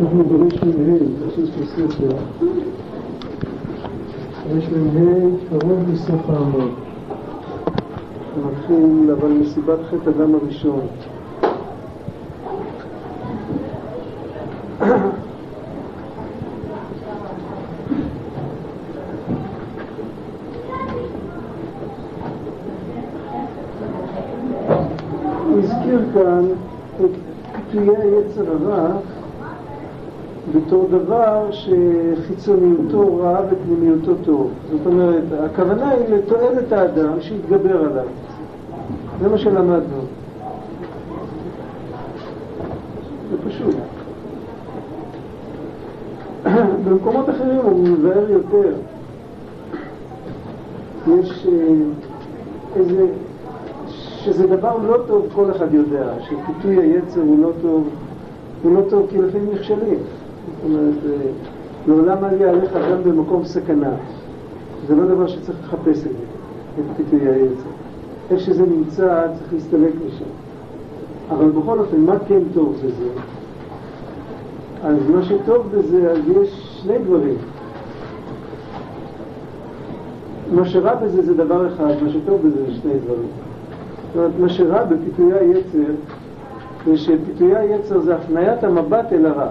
אנחנו ברמ"ה, בסוף הספר. רמ"ה קרוב לסוף העמוד. מתחיל, אבל מסיבת חטא אדם הראשון. הוא הזכיר כאן את פיתויי היצר הרע בתור דבר שחיצוניותו רעה ופנימיותו טוב. זאת אומרת, הכוונה היא לתועלת האדם שיתגבר עליו. זה מה שלמדנו. זה פשוט. במקומות אחרים הוא מבאר יותר. יש איזה... שזה דבר לא טוב, כל אחד יודע, שפיתוי היצר הוא לא טוב, הוא לא טוב כי לפעמים נכשלים. זאת אומרת, לעולם אל יעליך גם במקום סכנה. זה לא דבר שצריך לחפש את זה, את פיתוי היצר. איך שזה נמצא, צריך להסתלק משם. אבל בכל אופן, מה כן טוב בזה? אז מה שטוב בזה, אז יש שני דברים. מה שרע בזה זה דבר אחד, מה שטוב בזה זה שני דברים. זאת אומרת, מה שרע בפיתויי היצר, זה שפיתויי היצר זה הפניית המבט אל הרע.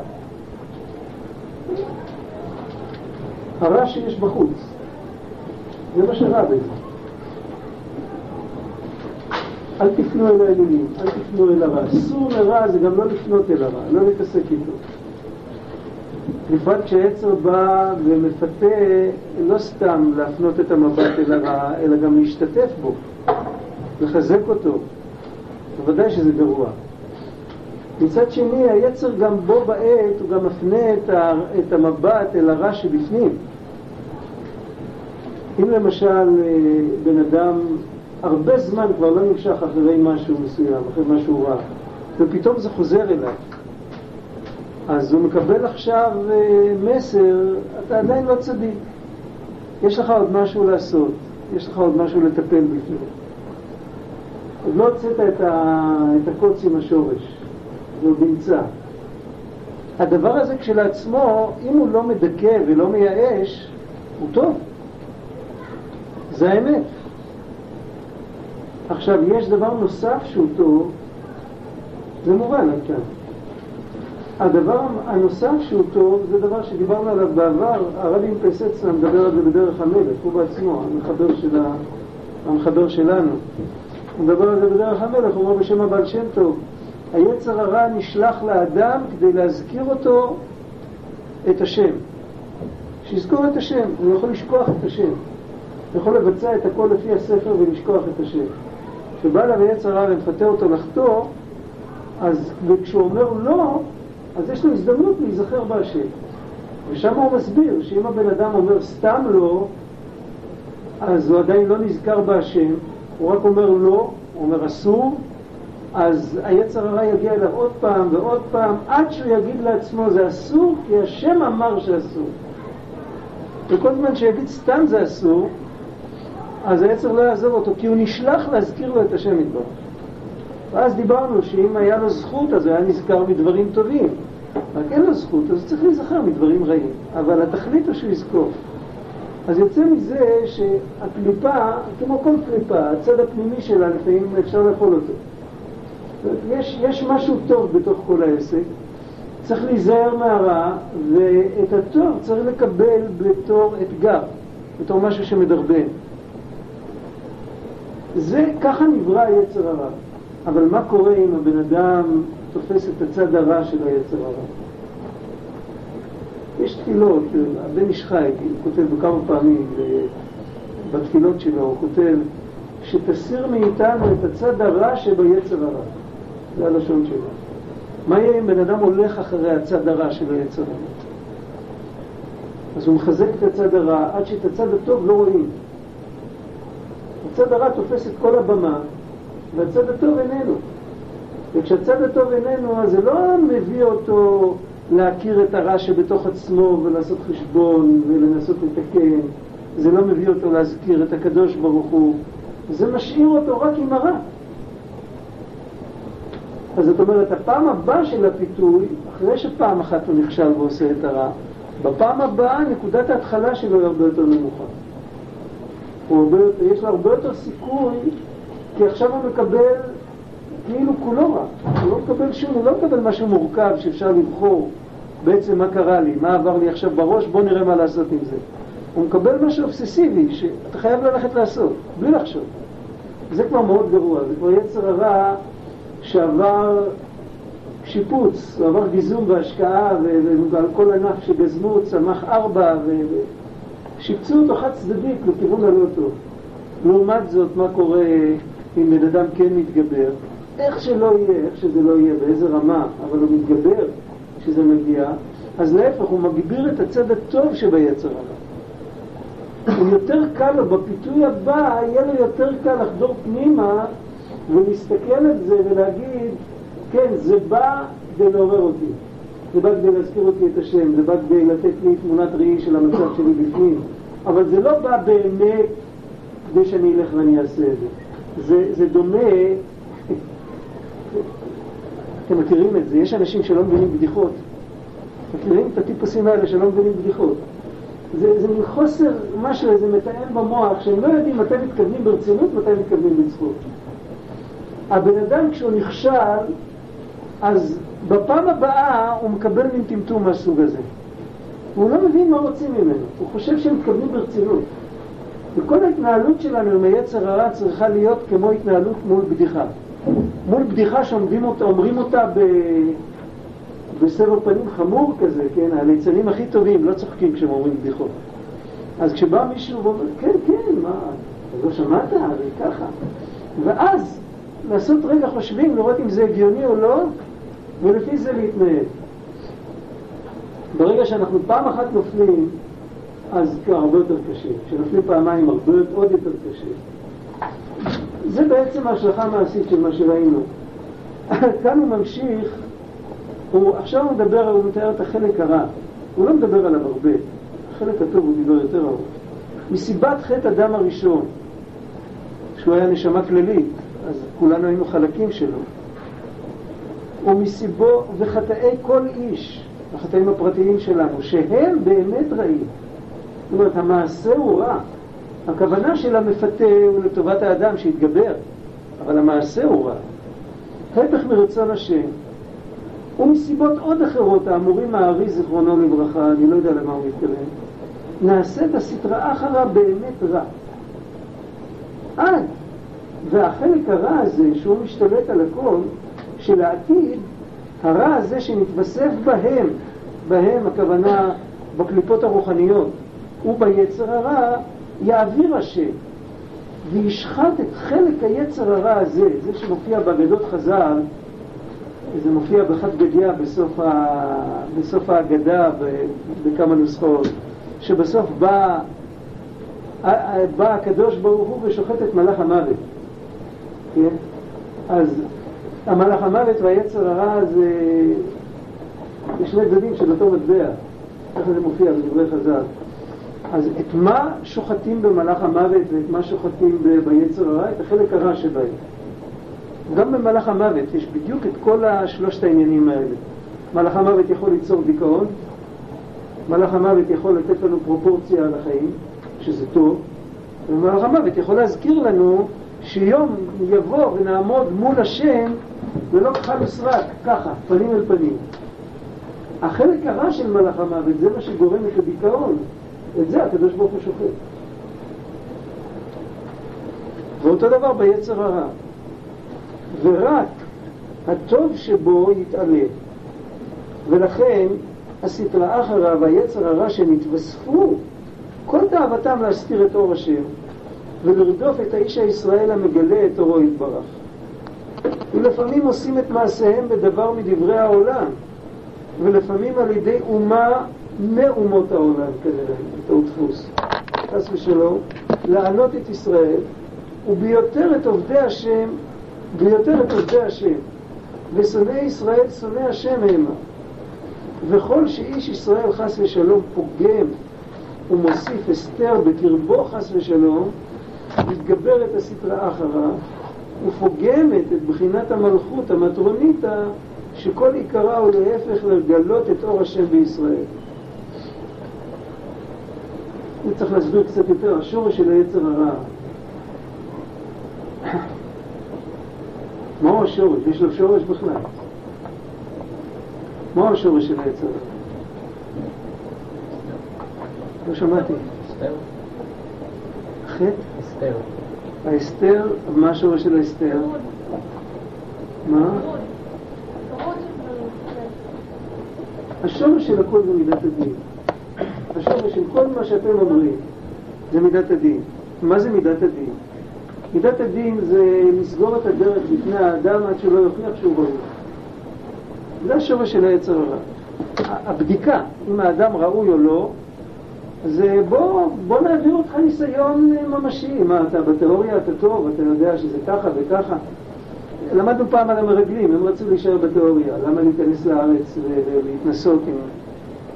הרע שיש בחוץ. זה מה שרע בזה. אל תפנו אל האלילים, אל תפנו אל הרע. אסור לרע זה גם לא לפנות אל הרע, לא להתעסק איתו. בפרט כשהעצר בא ומפתה לא סתם להפנות את המבט אל הרע, אלא גם להשתתף בו, לחזק אותו. בוודאי שזה גרוע. מצד שני, היצר גם בו בעת, הוא גם מפנה את, ה, את המבט אל הרע שבפנים. אם למשל בן אדם הרבה זמן כבר לא נמשך אחרי משהו מסוים, אחרי משהו רע, ופתאום זה חוזר אליו. אז הוא מקבל עכשיו מסר, אתה עדיין לא צדיק. יש לך עוד משהו לעשות, יש לך עוד משהו לטפל בפנים. עוד לא הוצאת את, את הקוץ עם השורש, עוד נמצא. הדבר הזה כשלעצמו, אם הוא לא מדכא ולא מייאש, הוא טוב. זה האמת. עכשיו, יש דבר נוסף שהוא טוב, זה מובן עד כאן. הדבר הנוסף שהוא טוב, זה דבר שדיברנו עליו בעבר, הרבי פסצנה מדבר על זה בדרך המלך, הוא בעצמו, המחבר, של ה... המחבר שלנו. הוא מדבר על זה בדרך המלך, הוא אומר בשם הבעל שם טוב, היצר הרע נשלח לאדם כדי להזכיר אותו את השם. שיזכור את השם, הוא יכול לשכוח את השם. הוא יכול לבצע את הכל לפי הספר ולשכוח את השם. כשבא אליו היצר הרע ומפתה אותו לחטוא, אז כשהוא אומר לא, אז יש לו הזדמנות להיזכר בהשם. ושם הוא מסביר שאם הבן אדם אומר סתם לא, אז הוא עדיין לא נזכר בהשם, הוא רק אומר לא, הוא אומר אסור, אז היצר הרע יגיע אליו עוד פעם ועוד פעם, עד שהוא יגיד לעצמו זה אסור, כי השם אמר שאסור. וכל זמן שיגיד סתם זה אסור, אז היצר לא יעזוב אותו, כי הוא נשלח להזכיר לו את השם יתברך. ואז דיברנו שאם היה לו זכות, אז הוא היה נזכר מדברים טובים. רק אין לו זכות, אז צריך להיזכר מדברים רעים. אבל התכלית הוא שהוא יזכור. אז יוצא מזה שהקליפה, כמו כל קליפה, הצד הפנימי שלה לפעמים אפשר לאכול אותו. יש, יש משהו טוב בתוך כל העסק, צריך להיזהר מהרע, ואת הטוב צריך לקבל בתור אתגר, בתור משהו שמדרבן. זה, ככה נברא היצר הרע. אבל מה קורה אם הבן אדם תופס את הצד הרע של היצר הרע? יש תפילות, הבן איש חי, הוא כותב בכמה פעמים בתפילות שלו, הוא כותב שתסיר מאיתנו את הצד הרע שביצר הרע. זה הלשון שלו. מה יהיה אם בן אדם הולך אחרי הצד הרע של היצר הרע? אז הוא מחזק את הצד הרע עד שאת הצד הטוב לא רואים. הצד הרע תופס את כל הבמה והצד הטוב איננו. וכשהצד הטוב איננו, אז זה לא מביא אותו להכיר את הרע שבתוך עצמו ולעשות חשבון ולנסות לתקן. זה לא מביא אותו להזכיר את הקדוש ברוך הוא. זה משאיר אותו רק עם הרע. אז זאת אומרת, הפעם הבאה של הפיתוי, אחרי שפעם אחת הוא נכשל ועושה את הרע, בפעם הבאה נקודת ההתחלה שלו היא הרבה יותר נמוכה. הרבה, יש לו הרבה יותר סיכוי, כי עכשיו הוא מקבל כאילו כולו רע. הוא לא מקבל שום, הוא לא מקבל משהו מורכב שאפשר לבחור בעצם מה קרה לי, מה עבר לי עכשיו בראש, בוא נראה מה לעשות עם זה. הוא מקבל משהו אובססיבי שאתה חייב ללכת לעשות, בלי לחשוב. זה כבר מאוד גרוע, זה כבר יצר הרע שעבר שיפוץ, הוא עבר גיזום והשקעה, ועל כל ענף שגזמו צמח ארבע, ושיפצו אותו חד צדדית לכיוון הלא טוב. לעומת זאת, מה קורה אם בן אדם כן מתגבר? איך שלא יהיה, איך שזה לא יהיה, באיזה רמה, אבל הוא מתגבר כשזה מגיע, אז להפך, הוא מגביר את הצד הטוב שביצר הרע. הוא יותר קל לו, בפיתוי הבא, יהיה לו יותר קל לחדור פנימה ולהסתכל על זה ולהגיד, כן, זה בא כדי לעורר אותי, זה בא כדי להזכיר אותי את השם, זה בא כדי לתת לי תמונת ראי של המצב שלי בפנים, אבל זה לא בא באמת כדי שאני אלך ואני אעשה את זה. זה, זה דומה, אתם מכירים את זה, יש אנשים שלא מבינים בדיחות. מכירים את הטיפוסים האלה שלא מבינים בדיחות. זה, זה מין חוסר משהו, איזה מתאם במוח, שהם לא יודעים מתי מתכוונים ברצינות, מתי מתכוונים בצחוק. הבן אדם כשהוא נכשל, אז בפעם הבאה הוא מקבל מין טמטום מהסוג הזה. הוא לא מבין מה רוצים ממנו, הוא חושב שהם מתכוונים ברצינות. וכל ההתנהלות שלנו עם היצר הרע צריכה להיות כמו התנהלות מול בדיחה. מול בדיחה שאומרים אותה, אותה ב... בסבר פנים חמור כזה, כן, הליצנים הכי טובים לא צוחקים כשהם אומרים בדיחות. אז כשבא מישהו ואומר, כן, כן, מה, לא שמעת? הרי ככה. ואז לעשות רגע חושבים, לראות אם זה הגיוני או לא, ולפי זה להתנהל. ברגע שאנחנו פעם אחת נופלים, אז הרבה יותר קשה. כשנופלים פעמיים הרבה עוד יותר קשה. זה בעצם ההשלכה המעשית של מה שראינו. כאן הוא ממשיך, הוא, עכשיו הוא מדבר, הוא מתאר את החלק הרע. הוא לא מדבר עליו הרבה. החלק הטוב הוא דיבר יותר ארוך. מסיבת חטא הדם הראשון, שהוא היה נשמה כללית, אז כולנו היינו חלקים שלו. ומסיבו וחטאי כל איש, החטאים הפרטיים שלנו, שהם באמת רעים. זאת אומרת, המעשה הוא רע. הכוונה של המפתה הוא לטובת האדם שיתגבר, אבל המעשה הוא רע. ההפך מרצון השם. ומסיבות עוד אחרות, האמורים הארי זיכרונו לברכה, אני לא יודע למה הוא מתכוון, נעשית הסטרא אחרא באמת רע. עד והחלק הרע הזה, שהוא משתלט על הכל, שלעתיד הרע הזה שמתווסף בהם, בהם הכוונה בקליפות הרוחניות וביצר הרע, יעביר השם וישחט את חלק היצר הרע הזה, זה שמופיע באגדות חז"ל, זה מופיע בחד גדיה בסוף, ה... בסוף ההגדה בכמה נוסחאות, שבסוף בא, בא הקדוש ברוך הוא ושוחט את מלאך המוות. כן? אז המלאך המוות והיצר הרע זה שני צדדים של אותו מטבע, ככה זה מופיע בדברי חז"ל. אז את מה שוחטים במלאך המוות ואת מה שוחטים ביצר הרע? את החלק הרע שבהם. גם במלאך המוות יש בדיוק את כל השלושת העניינים האלה. מלאך המוות יכול ליצור דיכאון, מלאך המוות יכול לתת לנו פרופורציה על החיים, שזה טוב, ומלאך המוות יכול להזכיר לנו שיום יבוא ונעמוד מול השם ולא כחל וסרק, ככה, פנים אל פנים. החלק הרע של מלאך המוות זה מה שגורם את הדיכאון. את זה הקדוש ברוך הוא שופט. ואותו דבר ביצר הרע. ורק הטוב שבו יתעלה. ולכן הסטרא אחרא והיצר הרע שנתווספו, כל תאוותם להסתיר את אור השם, ולרדוף את האיש הישראל המגלה את אורו יתברך. ולפעמים עושים את מעשיהם בדבר מדברי העולם, ולפעמים על ידי אומה מאומות העולם כנראה, אותו דפוס, חס ושלום, לענות את ישראל, וביותר את עובדי השם, ביותר את עובדי השם, ושונאי ישראל שונאי השם המה. וכל שאיש ישראל חס ושלום פוגם ומוסיף הסתר בקרבו חס ושלום, מתגבר את הסטרא אחרא, ופוגמת את בחינת המלכות המטרוניתא, שכל עיקרה הוא להפך לגלות את אור השם בישראל. אני צריך להסביר קצת יותר, השורש של היצר הרע. מהו השורש? יש לו שורש בכלל. מהו השורש של היצר הרע? לא שמעתי. חטא? אסתר. האסתר, מה השורש של האסתר? מה? השורש של הכל זה מידת הדין. השורש של כל מה שאתם אומרים זה מידת הדין. מה זה מידת הדין? מידת הדין זה לסגור את הדרך בפני האדם עד שהוא לא יוכיח שהוא ברור. זה השורש של היצר הרע. הבדיקה, אם האדם ראוי או לא, זה בוא, בוא נעביר אותך ניסיון ממשי. מה, אתה בתיאוריה אתה טוב, אתה יודע שזה ככה וככה. למדנו פעם על המרגלים, הם רצו להישאר בתיאוריה. למה להיכנס לארץ ולהתנסות עם,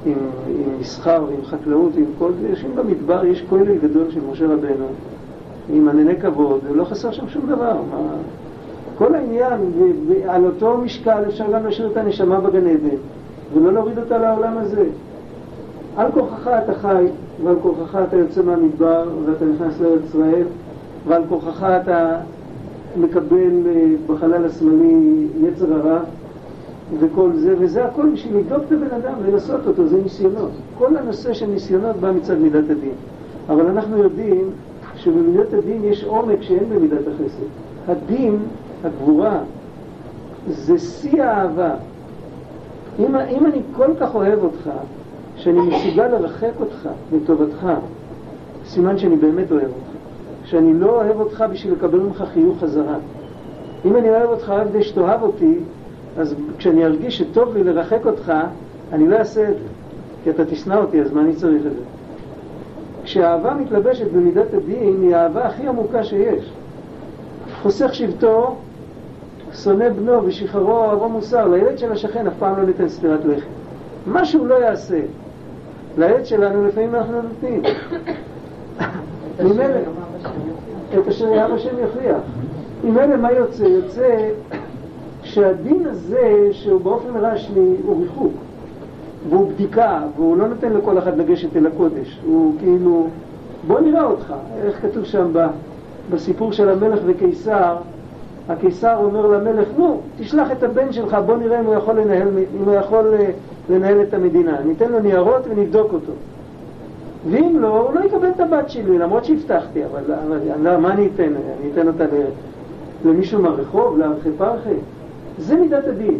עם, עם מסחר ועם חקלאות ועם כל זה? יושבים במדבר, יש כולל גדול של משה רבנו, עם ענני כבוד, ולא חסר שם שום דבר. מה... כל העניין, ועל אותו משקל אפשר גם להשאיר את הנשמה בגן עדן, ולא להוריד אותה לעולם הזה. על כורחך אתה חי, ועל כורחך אתה יוצא מהמדבר, ואתה נכנס לארץ ישראל, ועל כורחך אתה מקבל אה, בחלל השמאלי יצר הרע וכל זה, וזה הכל בשביל לבדוק את הבן אדם, לנסות אותו, זה ניסיונות. כל הנושא של ניסיונות בא מצד מידת הדין. אבל אנחנו יודעים שבמידת הדין יש עומק שאין במידת החסד. הדין, הגבורה, זה שיא האהבה. אם, אם אני כל כך אוהב אותך, שאני מסוגל לרחק אותך לטובתך, סימן שאני באמת אוהב אותך. שאני לא אוהב אותך בשביל לקבל ממך חיוך חזרה. אם אני אוהב אותך רק כדי שתאהב אותי, אז כשאני ארגיש שטוב לי לרחק אותך, אני לא אעשה את זה, כי אתה תשנא אותי, אז מה אני צריך את זה? כשאהבה מתלבשת במידת הדין, היא האהבה הכי עמוקה שיש. חוסך שבטו, שונא בנו ושחררו אוהבו מוסר. לילד של השכן אף פעם לא ניתן סטירת לחם. מה שהוא לא יעשה, לילד שלנו לפעמים אנחנו נותנים. ממילא, את אשר יאהב השם יכריח. ממילא מה יוצא? יוצא שהדין הזה, שהוא באופן רשמי, הוא ריחוק. והוא בדיקה, והוא לא נותן לכל אחד לגשת אל הקודש. הוא כאילו, בוא נראה אותך. איך כתוב שם בסיפור של המלך וקיסר, הקיסר אומר למלך, נו, תשלח את הבן שלך, בוא נראה אם הוא יכול לנהל, אם הוא יכול אה, לנהל את המדינה. ניתן לו ניירות ונבדוק אותו. ואם לא, הוא לא יקבל את הבת שלי, למרות שהבטחתי, אבל, אבל לא, מה אני אתן? אני אתן אותה למישהו מהרחוב, לארכי פרחי? זה מידת הדין.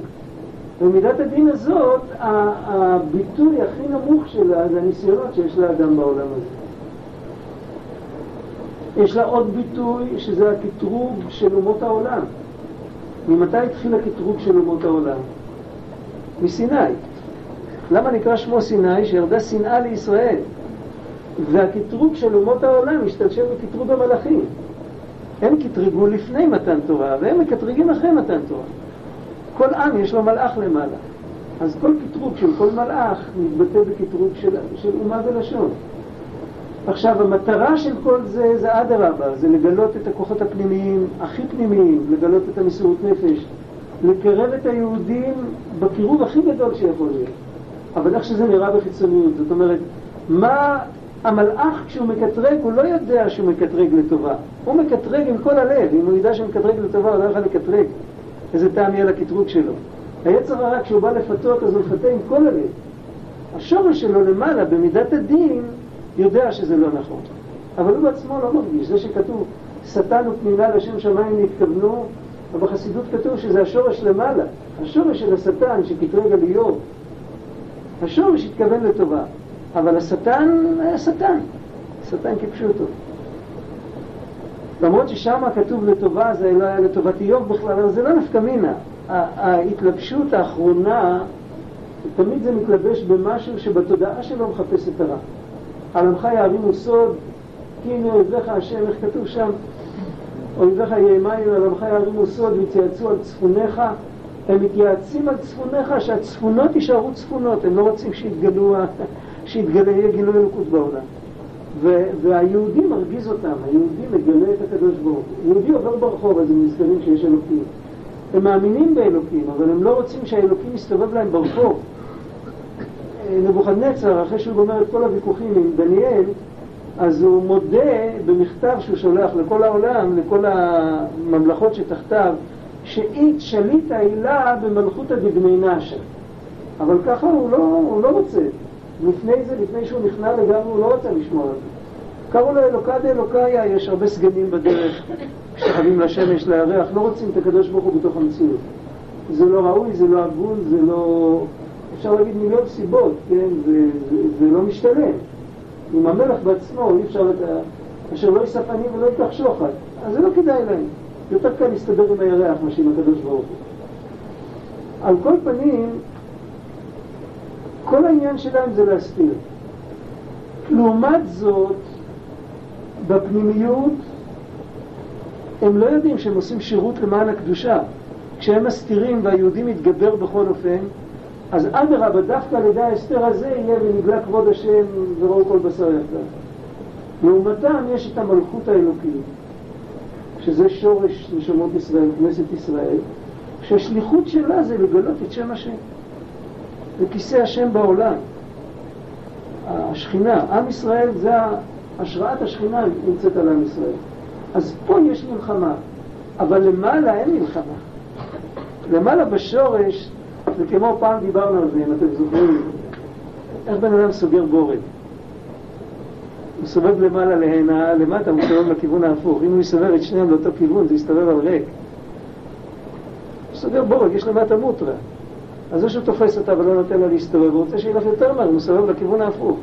ומידת הדין הזאת, הביטוי הכי נמוך שלה זה הניסיונות שיש לאדם בעולם הזה. יש לה עוד ביטוי שזה הקטרוג של אומות העולם. ממתי התחיל הקטרוג של אומות העולם? מסיני. למה נקרא שמו סיני? שירדה שנאה לישראל. והקטרוג של אומות העולם משתלשל מקטרוג המלאכים. הם קטרגו לפני מתן תורה, והם מקטרגים אחרי מתן תורה. כל עם יש לו מלאך למעלה. אז כל קטרוג של כל מלאך מתבטא בקטרוג של, של אומה ולשון. עכשיו, המטרה של כל זה, זה אדרבה, זה לגלות את הכוחות הפנימיים, הכי פנימיים, לגלות את המסירות נפש, לקרב את היהודים בקירוב הכי גדול שיכול להיות. אבל איך שזה נראה בחיצוניות, זאת אומרת, מה המלאך כשהוא מקטרג, הוא לא יודע שהוא מקטרג לטובה. הוא מקטרג עם כל הלב, אם הוא ידע שהוא מקטרג לטובה, הוא לא יכול לקטרג. איזה טעם יהיה לקטרוג שלו. היצר הרע, כשהוא בא לפתות, אז הוא מפתה עם כל הלב. השורש שלו למעלה, במידת הדין, יודע שזה לא נכון. אבל הוא בעצמו לא מרגיש. זה שכתוב, שטן ופנינה לשם שמיים נתכוונו, ובחסידות כתוב שזה השורש למעלה. השורש של השטן שקטרג על איוב. השורש התכוון לטובה. אבל השטן היה שטן, שטן כפשוטו. למרות ששם כתוב לטובה, זה לא היה לטובת איוב בכלל, אבל זה לא נפקא מינה. ההתלבשות האחרונה, תמיד זה מתלבש במשהו שבתודעה שלו מחפש את הרע. על עמך יערימו סוד, כי הנה אויביך השם, איך כתוב שם? אויביך יאמיים על עמך יערימו סוד ויצייצו על צפוניך. הם מתייעצים על צפוניך, שהצפונות יישארו צפונות, הם לא רוצים שיתגלו שיתגלה, גילוי אלוקות בעולם. והיהודי מרגיז אותם, היהודי מגלה את הקדוש ברוך הוא. יהודי עובר ברחוב אז הם נזכרים שיש אלוקים. הם מאמינים באלוקים, אבל הם לא רוצים שהאלוקים יסתובב להם ברחוב. נבוכדנצר, אחרי שהוא גומר את כל הוויכוחים עם דניאל, אז הוא מודה במכתב שהוא שולח לכל העולם, לכל הממלכות שתחתיו, שאית שליט העילה במלכותא דבני נשה. אבל ככה הוא לא, הוא לא רוצה. לפני זה, לפני שהוא נכנע לגמרי, הוא לא רוצה לשמוע על זה. קראו לו אלוקא דאלוקאיה, יש הרבה סגנים בדרך, שחייבים לשמש, לירח, לא רוצים את הקדוש ברוך הוא בתוך המציאות. זה לא ראוי, זה לא הגון, זה לא... אפשר להגיד מיליון סיבות, כן? זה, זה, זה לא משתלם. עם המלך בעצמו אי אפשר את ה... אשר לא יישא פנים ולא ייקח שוחד. אז זה לא כדאי להם. יותר קל להסתדר עם הירח מאשר עם הקדוש ברוך הוא. על כל פנים, כל העניין שלהם זה להסתיר. לעומת זאת, בפנימיות הם לא יודעים שהם עושים שירות למען הקדושה. כשהם מסתירים והיהודי מתגבר בכל אופן, אז אדרבה, דווקא על ידי ההסתר הזה יהיה ונגלה כבוד השם וראו כל בשר יחדיו. לעומתם יש את המלכות האלוקית, שזה שורש נשמות ישראל, כנסת ישראל, שהשליחות שלה זה לגלות את שם השם. זה כיסא השם בעולם. השכינה, עם ישראל זה השראת השכינה נמצאת על עם ישראל. אז פה יש מלחמה, אבל למעלה אין מלחמה. למעלה בשורש, זה כמו פעם דיברנו על זה, אם אתם זוכרים, איך בן אדם סוגר בורג. הוא סובב למעלה להנה, למטה הוא מסתובב לכיוון ההפוך. אם הוא יסובב את שניהם לאותו כיוון, זה יסתובב על ריק. הוא סוגר בורג, יש למטה מוטרה. אז זה שהוא תופס אותה ולא נותן לה להסתובב, הוא רוצה שילך יותר מהר, הוא מסובב לכיוון ההפוך.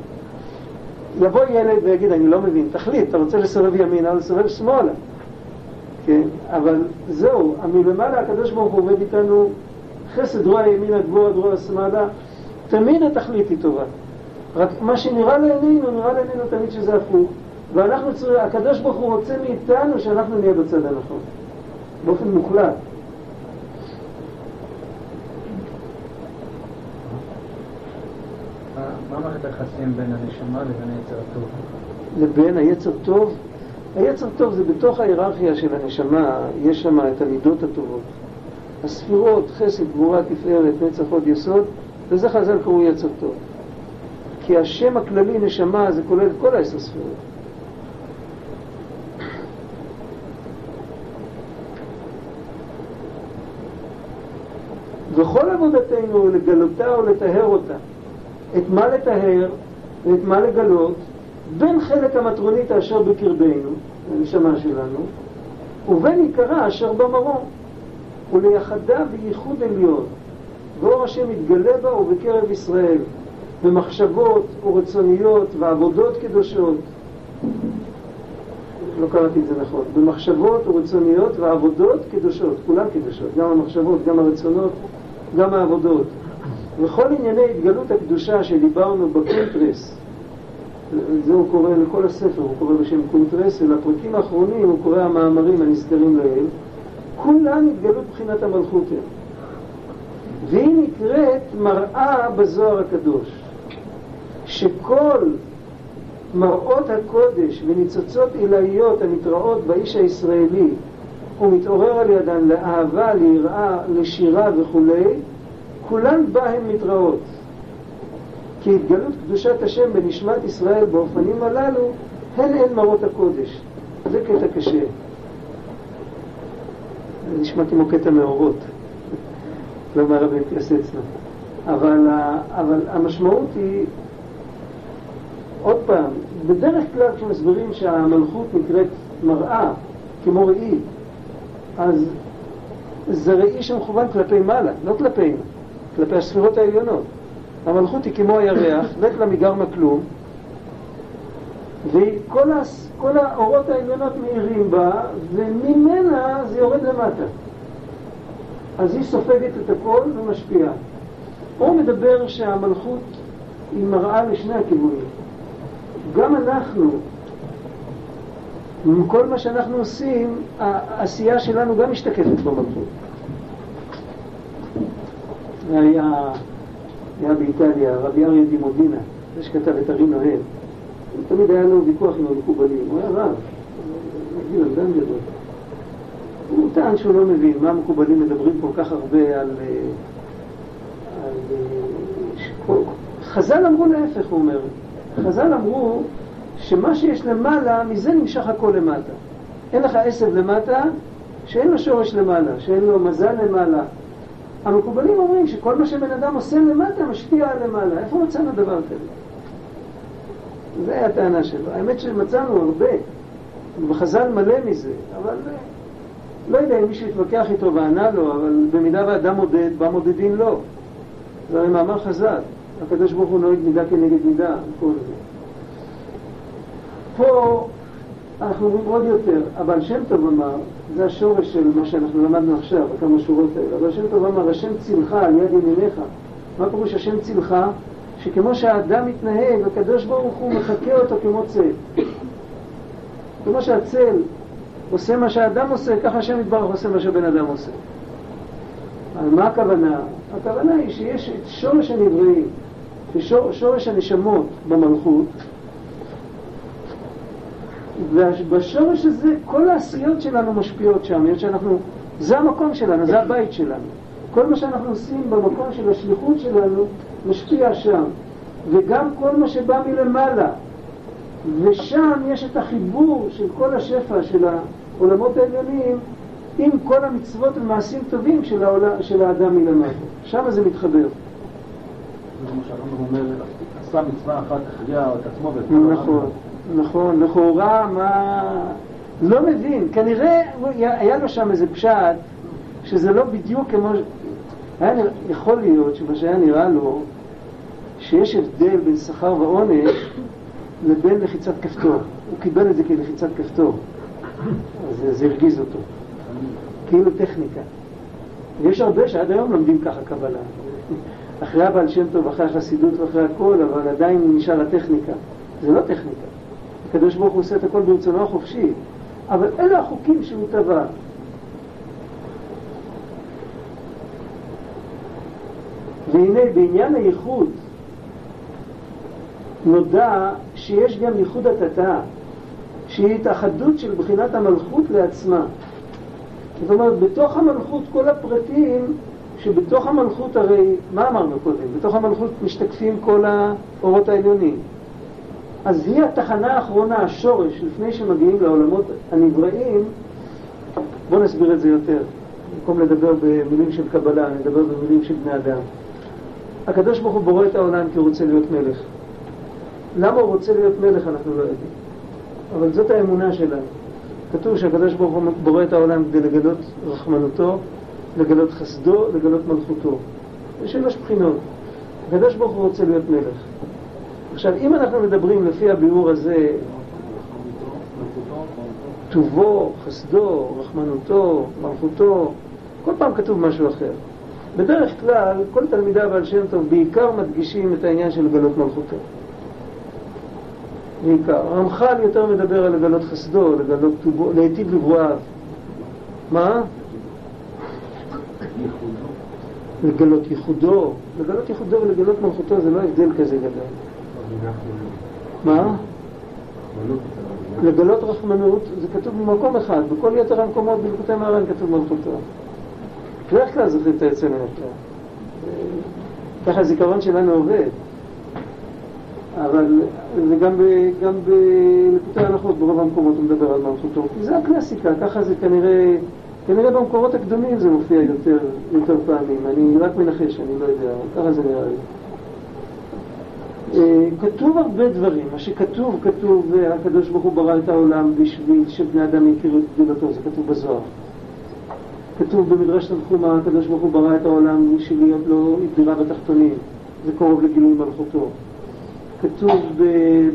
יבוא ילד ויגיד, אני לא מבין, תחליט, אתה רוצה לסובב ימינה או לסובב שמאלה. כן, אבל זהו, מלמעלה הקדוש ברוך הוא עובד איתנו חסד רוע ימינה גבוה דרוע שמאלה, תמיד התכלית היא טובה. רק מה שנראה לעינינו, נראה לעינינו תמיד שזה הפוך. ואנחנו צריכים, הקדוש ברוך הוא רוצה מאיתנו שאנחנו נהיה בצד הנכון, באופן מוחלט. מה מערכת היחסים בין הנשמה לבין היצר הטוב? לבין היצר טוב? היצר טוב זה בתוך ההיררכיה של הנשמה, יש שם את המידות הטובות. הספירות, חסד, גבורה, תפארת, נצח, עוד יסוד, וזה חז"ל קראו יצר טוב. כי השם הכללי נשמה זה כולל כל העשר ספירות. וכל עבודתנו לגלותה או לטהר אותה. את מה לטהר ואת מה לגלות בין חלק המטרונית אשר בקרבנו, הנשמה שלנו, ובין עיקרה אשר במרום, וליחדה בייחוד עליון, ואור השם יתגלה בה ובקרב ישראל, במחשבות ורצוניות ועבודות קדושות. לא קראתי את זה נכון. במחשבות ורצוניות ועבודות קדושות, כולן קדושות, גם המחשבות, גם הרצונות, גם העבודות. וכל ענייני התגלות הקדושה שדיברנו בקונטרס, זה הוא קורא לכל הספר, הוא קורא בשם קונטרס, ולפרקים האחרונים הוא קורא המאמרים הנזכרים לעיל, כולם התגלו בחינת המלכות הם. והיא נקראת מראה בזוהר הקדוש, שכל מראות הקודש וניצוצות עילאיות הנתראות באיש הישראלי ומתעורר על ידן לאהבה, ליראה, לשירה וכולי, כולן בה הן מתראות. כי התגלות קדושת השם בנשמת ישראל באופנים הללו, הן הן מראות הקודש. זה קטע קשה. זה נשמע כמו קטע מאורות, לא מהרבי פלסצנה. אבל, אבל המשמעות היא, עוד פעם, בדרך כלל כשמסבירים שהמלכות נקראת מראה, כמו ראי, אז זה ראי שמכוון כלפי מעלה, לא כלפינו. כלפי הספירות העליונות. המלכות היא כמו הירח, מת לה מגרמה כלום, וכל האורות העליונות מאירים בה, וממנה זה יורד למטה. אז היא סופגת את הכל ומשפיעה. הוא מדבר שהמלכות היא מראה לשני הכיוונים. גם אנחנו, עם כל מה שאנחנו עושים, העשייה שלנו גם משתקפת במלכות. היה, היה באיטליה, רבי אריה דימודינה, זה שכתב את הרים אוהב. תמיד היה לו ויכוח עם המקובלים, הוא היה רב, גיל אדם גדול. הוא טען שהוא לא מבין מה המקובלים מדברים כל כך הרבה על... אה, על אה, חז"ל אמרו להפך, הוא אומר. חז"ל אמרו שמה שיש למעלה, מזה נמשך הכל למטה. אין לך עשב למטה, שאין לו שורש למעלה, שאין לו מזל למעלה. המקובלים אומרים שכל מה שבן אדם עושה למטה משפיע על למעלה. איפה מצאנו דבר כזה? זו הייתה הטענה שלו. האמת שמצאנו הרבה, וחז"ל מלא מזה, אבל לא יודע אם מישהו יתווכח איתו וענה לו, אבל במידה ואדם מודד, בא מודדים לו. זה הרי מאמר חז"ל. הקדוש ברוך הוא נוהג מידה כנגד מידה, כל זה. פה אנחנו אומרים עוד יותר, אבל שם טוב אמר, זה השורש של מה שאנחנו למדנו עכשיו, בכמה שורות האלה, אבל שם טוב אמר, השם צילך על יד ימיניך. מה פירוש השם צילך? שכמו שהאדם מתנהג, הקדוש ברוך הוא מחקה אותו כמו צל. כמו שהצל עושה מה שהאדם עושה, ככה השם יתברך עושה מה שהבן אדם עושה. על מה הכוונה? הכוונה היא שיש את שורש הנבראים, שורש הנשמות במלכות, ובשורש הזה כל העשיות שלנו משפיעות שם, שאנחנו, זה המקום שלנו, זה הבית שלנו. כל מה שאנחנו עושים במקום של השליחות שלנו משפיע שם, וגם כל מה שבא מלמעלה. ושם יש את החיבור של כל השפע של העולמות העליונים עם כל המצוות ומעשים טובים של, העולם, של האדם מלמטה. שם זה מתחבר. עשה מצווה אחת, החיה את עצמו נכון, נכון, לכאורה מה... לא מבין, כנראה היה לו שם איזה פשט שזה לא בדיוק כמו... היה נרא... יכול להיות שמה שהיה נראה לו שיש הבדל בין שכר ועונש לבין לחיצת כפתור. הוא קיבל את זה כלחיצת כפתור, אז זה הרגיז אותו. כאילו טכניקה. יש הרבה שעד היום לומדים ככה קבלה. אחרי הבעל שם טוב, אחרי החסידות ואחרי הכל, אבל עדיין נשאר הטכניקה. זה לא טכניקה. הקדוש ברוך הוא עושה את הכל ברצונו החופשי. אבל אלה החוקים שהוא טבע. והנה בעניין הייחוד נודע שיש גם ייחוד התתה, שהיא התאחדות של בחינת המלכות לעצמה. זאת אומרת, בתוך המלכות כל הפרטים שבתוך המלכות הרי, מה אמרנו קודם? בתוך המלכות משתקפים כל האורות העליונים. אז היא התחנה האחרונה, השורש, לפני שמגיעים לעולמות הנבראים, בואו נסביר את זה יותר. במקום לדבר במילים של קבלה, אני אדבר במילים של בני אדם. הקדוש ברוך הוא בורא את העולם כי הוא רוצה להיות מלך. למה הוא רוצה להיות מלך אנחנו לא יודעים. אבל זאת האמונה שלנו. כתוב שהקדוש ברוך הוא בורא את העולם כדי לגלות רחמנותו, לגלות חסדו, לגלות מלכותו. יש שלוש בחינות. הקדוש ברוך הוא רוצה להיות מלך. עכשיו, אם אנחנו מדברים לפי הביאור הזה, טובו, חסדו, רחמנותו, מלכותו, כל פעם כתוב משהו אחר. בדרך כלל, כל תלמידי הבעל שם טוב בעיקר מדגישים את העניין של לגלות מלכותו. בעיקר. הרמח"ל יותר מדבר על לגלות חסדו, לגלות טובו, להיטיב לברואיו. מה? לגלות ייחודו. לגלות ייחודו ולגלות מלכותו זה לא הבדל כזה גדול. מה? לגלות רחמנות זה כתוב במקום אחד, בכל יתר המקומות בלקוטי מהר"ן כתוב מלכותו. בדרך כלל זוכרים את היוצא מן. ככה הזיכרון שלנו עובד. אבל וגם בלקוטי ההלכות ברוב המקומות הוא מדבר על מלכותו, כי זה הקלאסיקה, ככה זה כנראה, כנראה במקורות הקדומים זה מופיע יותר, יותר פעמים, אני רק מנחש, אני לא יודע, ככה זה נראה לי. אה, כתוב הרבה דברים, מה שכתוב, כתוב, הקדוש ברוך הוא ברא את העולם בשביל שבני אדם יכירו את גדולתו, זה כתוב בזוהר. כתוב במדרש תנחומה, הקדוש ברוך הוא ברא את העולם בשביל להיות לו דירה בתחתונים, זה קרוב לגילוי מלכותו. כתוב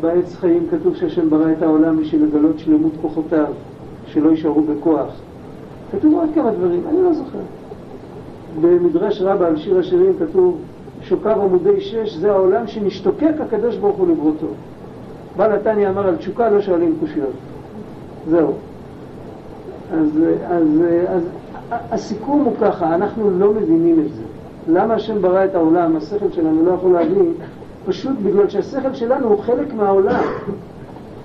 בעץ חיים, כתוב שהשם ברא את העולם בשביל לגלות שלמות כוחותיו, שלא יישארו בכוח. כתוב עוד כמה דברים, אני לא זוכר. במדרש רבה על שיר השירים כתוב שוקיו עמודי שש, זה העולם שנשתוקק הקדוש ברוך הוא לברותו. בעל התניא אמר על תשוקה לא שואלים קושיות. זהו. אז, אז, אז הסיכום הוא ככה, אנחנו לא מבינים את זה. למה השם ברא את העולם, השכל שלנו לא יכול להבין, פשוט בגלל שהשכל שלנו הוא חלק מהעולם.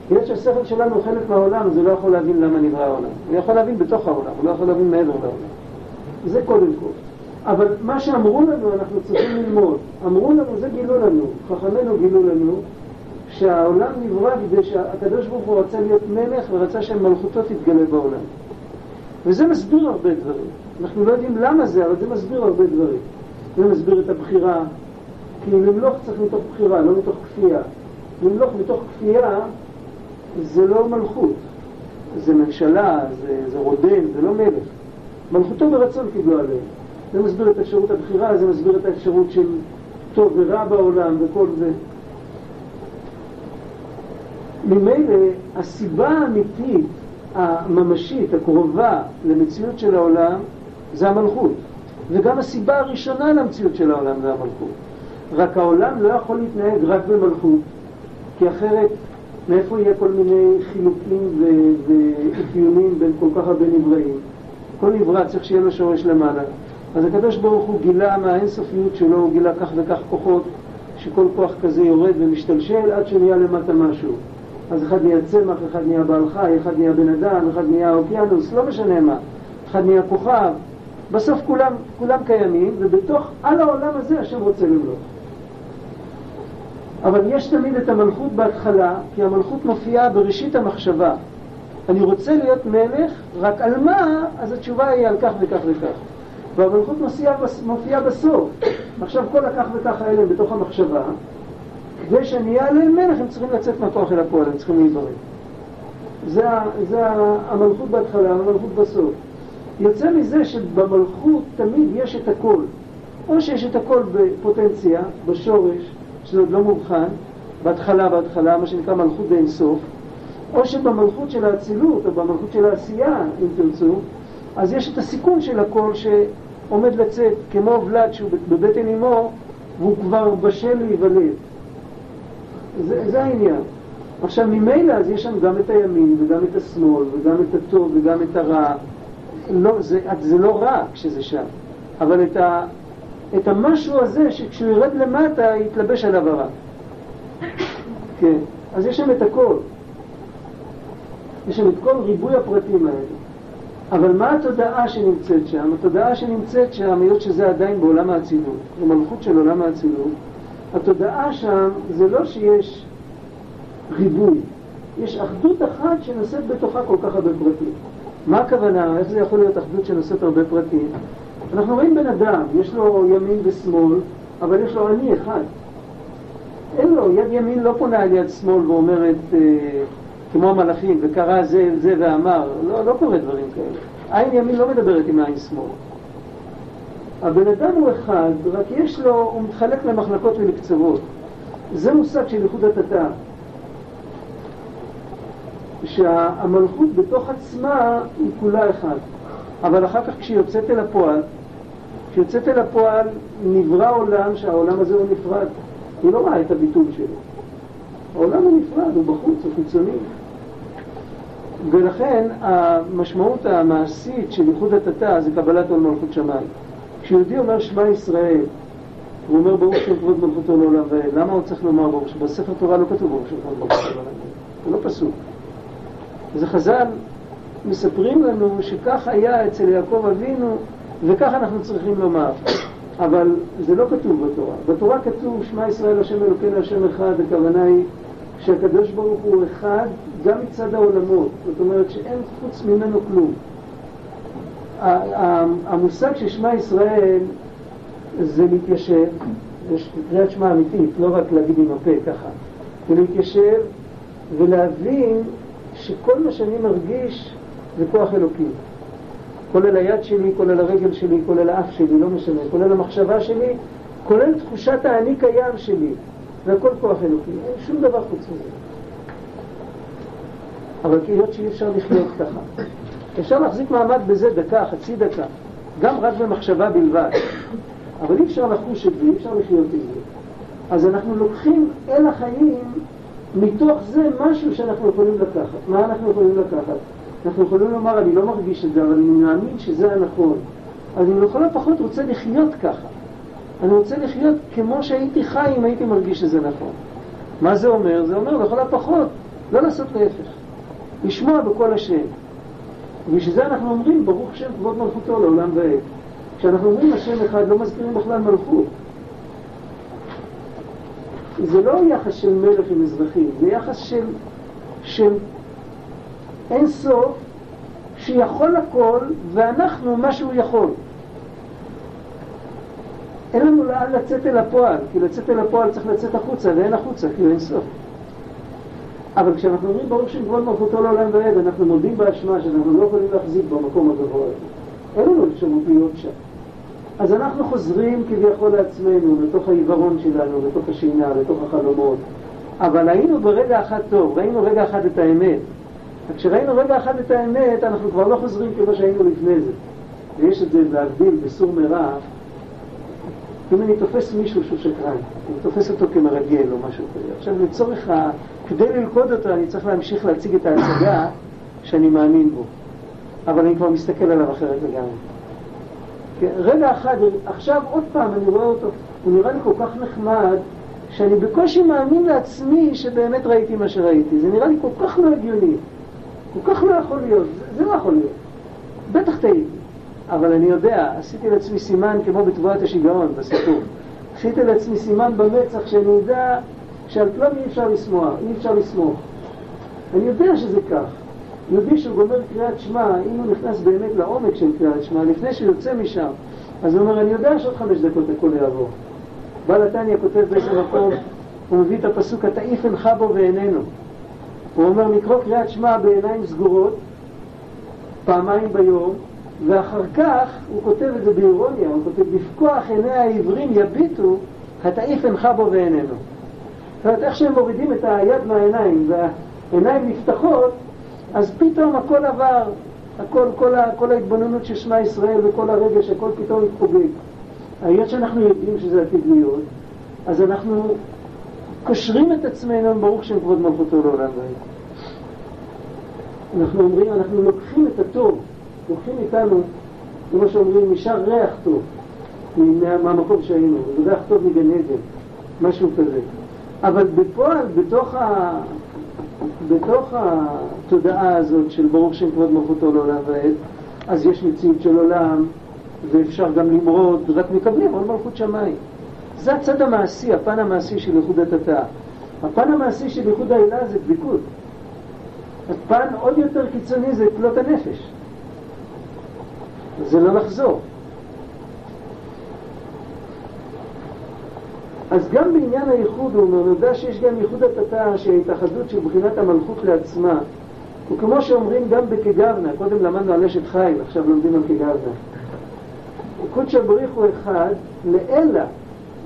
בגלל שהשכל שלנו הוא חלק מהעולם, אז הוא לא יכול להבין למה נברא העולם. הוא יכול להבין בתוך העולם, הוא לא יכול להבין מעבר לעולם. זה קודם כל. אבל מה שאמרו לנו, אנחנו צריכים ללמוד. אמרו לנו, זה גילו לנו, חכמינו גילו לנו, שהעולם נברא כדי שהקדוש ברוך הוא רצה להיות מלך ורצה שמלכותו תתגלה בעולם. וזה מסביר הרבה דברים. אנחנו לא יודעים למה זה, אבל זה מסביר הרבה דברים. זה מסביר את הבחירה, כי למלוך צריך מתוך בחירה, לא מתוך כפייה. למלוך מתוך כפייה זה לא מלכות, זה ממשלה, זה, זה רודן, זה לא מלך. מלכותו ברצון קיבלו עליהם. זה מסביר את אפשרות הבחירה, זה מסביר את האפשרות של טוב ורע בעולם וכל זה. ממילא הסיבה האמיתית, הממשית, הקרובה למציאות של העולם, זה המלכות. וגם הסיבה הראשונה למציאות של העולם זה המלכות. רק העולם לא יכול להתנהג רק במלכות, כי אחרת מאיפה יהיה כל מיני חילוקים ואפיונים בין כל כך הרבה נבראים? כל נברא צריך שיהיה לו שורש למעלה. אז הקדוש ברוך הוא גילה מהאינסופיות שלו, הוא גילה כך וכך כוחות, שכל כוח כזה יורד ומשתלשל עד שנהיה למטה משהו. אז אחד נהיה צמח, אחד נהיה בעל חי, אחד נהיה בן אדם, אחד נהיה אוקיינוס, לא משנה מה. אחד נהיה כוכב. בסוף כולם, כולם קיימים, ובתוך, על העולם הזה השם רוצה למלוך. אבל יש תמיד את המלכות בהתחלה, כי המלכות מופיעה בראשית המחשבה. אני רוצה להיות מלך, רק על מה? אז התשובה היא על כך וכך וכך. והמלכות מופיעה, מופיעה בסוף. עכשיו כל הכך וכך האלה בתוך המחשבה, כדי שאני עליהם מלך, הם צריכים לצאת מהכוח אל הפועל, הם צריכים להיברא. זה, זה המלכות בהתחלה, המלכות בסוף. יוצא מזה שבמלכות תמיד יש את הכל. או שיש את הכל בפוטנציה, בשורש, שזה עוד לא מובחן, בהתחלה, בהתחלה, מה שנקרא מלכות באינסוף, או שבמלכות של האצילות, או במלכות של העשייה, אם תרצו, אז יש את הסיכון של הכל שעומד לצאת, כמו ולד שהוא בבטן אמו, והוא כבר בשל להיוולד. זה, זה העניין. עכשיו, ממילא אז יש שם גם את הימין, וגם את השמאל, וגם את הטוב, וגם את הרע. לא, זה, זה לא רע כשזה שם, אבל את, ה, את המשהו הזה שכשהוא ירד למטה יתלבש עליו הרע. כן, אז יש שם את הכל. יש שם את כל ריבוי הפרטים האלה. אבל מה התודעה שנמצאת שם? התודעה שנמצאת שם, היות שזה עדיין בעולם האצילות, במלכות של עולם האצילות, התודעה שם זה לא שיש ריבוי, יש אחדות אחת שנושאת בתוכה כל כך הרבה פרטים. מה הכוונה? איך זה יכול להיות אחדות שנושאת הרבה פרטים? אנחנו רואים בן אדם, יש לו ימין ושמאל, אבל יש לו אני אחד. אין לו, יד ימין לא פונה על יד שמאל ואומרת, אה, כמו המלאכים, וקרא זה אל זה ואמר, לא, לא קורה דברים כאלה. עין ימין לא מדברת עם עין שמאל. הבן אדם הוא אחד, רק יש לו, הוא מתחלק למחלקות ולקצוות. זה מושג של ייחוד התתה. שהמלכות בתוך עצמה היא כולה אחד. אבל אחר כך כשהיא יוצאת אל הפועל, כשהיא יוצאת אל הפועל נברא עולם שהעולם הזה הוא נפרד. היא לא רואה את הביטול שלו. העולם הוא נפרד, הוא בחוץ, הוא חיצוני. ולכן המשמעות המעשית של ייחוד התתה זה קבלת עול מלכות שמיים. כשיהודי אומר שמע ישראל, הוא אומר ברוך שם כבוד מלכותו לעולם ועד, למה הוא צריך לומר ברוך שם? בספר תורה לא כתוב ברוך שם כבוד מלכותו לעולם ועד, זה לא פסוק. אז החז"ל מספרים לנו שכך היה אצל יעקב אבינו וכך אנחנו צריכים לומר. אבל זה לא כתוב בתורה. בתורה כתוב שמע ישראל השם אלוקינו השם אחד, הכוונה היא שהקדוש ברוך הוא אחד גם מצד העולמות, זאת אומרת שאין חוץ ממנו כלום. המושג של שמע ישראל זה להתיישב, יש קריאת שמע אמיתית, לא רק להגיד עם הפה ככה, זה להתיישב ולהבין שכל מה שאני מרגיש זה כוח אלוקי. כולל היד שלי, כולל הרגל שלי, כולל האף שלי, לא משנה, כולל המחשבה שלי, כולל תחושת האני קיים שלי. זה הכל כוח אלוקי, אין שום דבר חוץ מזה. אבל היות שאי אפשר לחיות ככה. אפשר להחזיק מעמד בזה דקה, חצי דקה, גם רק במחשבה בלבד. אבל אי אפשר לחוש את זה, אי אפשר לחיות עם זה. אז אנחנו לוקחים אל החיים מתוך זה משהו שאנחנו יכולים לקחת. מה אנחנו יכולים לקחת? אנחנו יכולים לומר, אני לא מרגיש את זה, אבל אני מאמין שזה הנכון. אז אני לכל הפחות רוצה לחיות ככה. אני רוצה לחיות כמו שהייתי חי אם הייתי מרגיש שזה נכון. מה זה אומר? זה אומר לכל הפחות לא לעשות להפך. לשמוע בקול השם. ובשביל זה אנחנו אומרים, ברוך שם כבוד מלכותו לעולם ועד. כשאנחנו אומרים השם אחד, לא מזכירים בכלל מלכות. זה לא יחס של מלך עם אזרחים, זה יחס של, של אין סוף שיכול הכל ואנחנו מה שהוא יכול. אין לנו לאן לצאת אל הפועל, כי לצאת אל הפועל צריך לצאת החוצה, ואין החוצה, כי אין סוף. אבל כשאנחנו אומרים ברוך שם כבוד מלכותו לעולם ועד, אנחנו מודים באשמה שאנחנו לא יכולים להחזיק במקום הגבוה הזה. אין לנו אפשרות להיות שם. אז אנחנו חוזרים כביכול לעצמנו, לתוך העיוורון שלנו, לתוך השינה, לתוך החלומות. אבל היינו ברגע אחד טוב, ראינו רגע אחד את האמת. וכשראינו רגע אחד את האמת, אנחנו כבר לא חוזרים כמו שהיינו לפני זה. ויש את זה להבדיל בסור מרע, אם אני תופס מישהו שהוא שקרן, אני תופס אותו כמרגל או משהו כזה. עכשיו לצורך ה... כדי ללכוד אותו אני צריך להמשיך להציג את ההצגה שאני מאמין בו. אבל אני כבר מסתכל עליו אחרת לגמרי. כן, רגע אחד, עכשיו עוד פעם אני רואה אותו, הוא נראה לי כל כך נחמד, שאני בקושי מאמין לעצמי שבאמת ראיתי מה שראיתי. זה נראה לי כל כך לא הגיוני, כל כך לא יכול להיות, זה, לא יכול להיות. בטח טעיתי, אבל אני יודע, עשיתי לעצמי סימן כמו בתבואת השיגעון בסיפור. עשיתי לעצמי סימן במצח שאני יודע שעל כלום אי אפשר לשמוח, אי אפשר לסמוך. אני יודע שזה כך. יהודי גומר קריאת שמע, אם הוא נכנס באמת לעומק של קריאת שמע, לפני שהוא יוצא משם, אז הוא אומר, אני יודע שעוד חמש דקות הכל יעבור. בעל התניא כותב באיזה מקום, הוא מביא את הפסוק, התעיף אינך בו ואיננו. הוא אומר, לקרוא קריאת שמע בעיניים סגורות, פעמיים ביום, ואחר כך, הוא כותב את זה באירוניה, הוא כותב, בפקוח עיני העברים יביטו, התעיף אינך בו ואיננו. זאת אומרת, איך שהם מורידים את היד מהעיניים והעיניים נפתחות, אז פתאום הכל עבר, הכל, כל, ה, כל ההתבוננות של שמע ישראל וכל הרגש, הכל פתאום מתפוגג. היות שאנחנו יודעים שזה עתיד להיות, אז אנחנו קושרים את עצמנו, ברוך שם כבוד מלכותו לעולם ועד. אנחנו אומרים, אנחנו לוקחים את הטוב, לוקחים איתנו, כמו שאומרים, נשאר ריח טוב מה, מהמקום שהיינו, ריח טוב מגן עדן, משהו כזה. אבל בפועל, בתוך, ה... בתוך התודעה הזאת של ברוך שם כבוד מלכותו לעולם ועד, אז יש מציאות של עולם, ואפשר גם למרוד, רק מקבלים עוד מלכות שמיים. זה הצד המעשי, הפן המעשי של ייחוד התתאה. הפן המעשי של ייחוד העילה זה דבקות. הפן עוד יותר קיצוני זה כלות הנפש. זה לא לחזור. אז גם בעניין הייחוד הוא אומר, נודע שיש גם ייחוד התתא שההתאחדות של בחינת המלכות לעצמה וכמו שאומרים גם בכגבנה, קודם למדנו על אשת חיל, עכשיו לומדים על כגבנה קודשא בריך הוא אחד, לאלה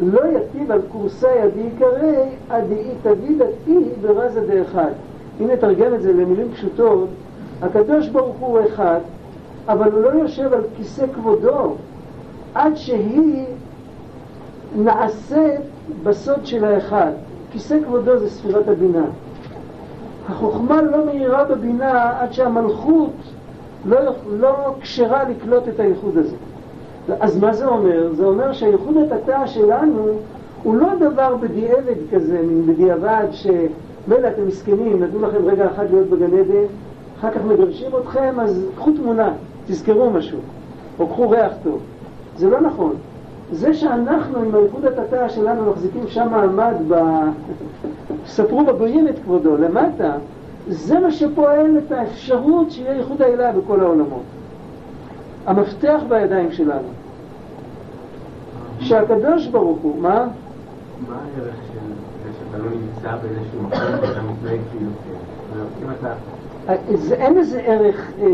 לא יטיב על קורסי עדי עיקרי עדי תביא דתי ברזה דאחד. אם נתרגם את זה למילים פשוטות, הקדוש ברוך הוא אחד, אבל הוא לא יושב על כיסא כבודו עד שהיא נעשית בסוד של האחד. כיסא כבודו זה ספירת הבינה. החוכמה לא מהירה בבינה עד שהמלכות לא, לא כשרה לקלוט את הייחוד הזה. אז מה זה אומר? זה אומר שהייחוד התתא שלנו הוא לא דבר בדיעבד כזה, מין בדיעבד שמילא אתם מסכנים, נתנו לכם רגע אחד להיות בגן עדן, אחר כך מגרשים אתכם, אז קחו תמונה, תזכרו משהו, או קחו ריח טוב. זה לא נכון. זה שאנחנו עם הייחוד התתא שלנו מחזיקים שם מעמד ב... ספרו בגויים את כבודו, למטה, זה מה שפועל את האפשרות שיהיה ייחוד העילה בכל העולמות. המפתח בידיים שלנו. שהקדוש ברוך הוא, מה? מה הערך של זה שאתה לא נמצא באיזשהו מקום ואתה מתנהג כאילו. זה, אין איזה ערך אה,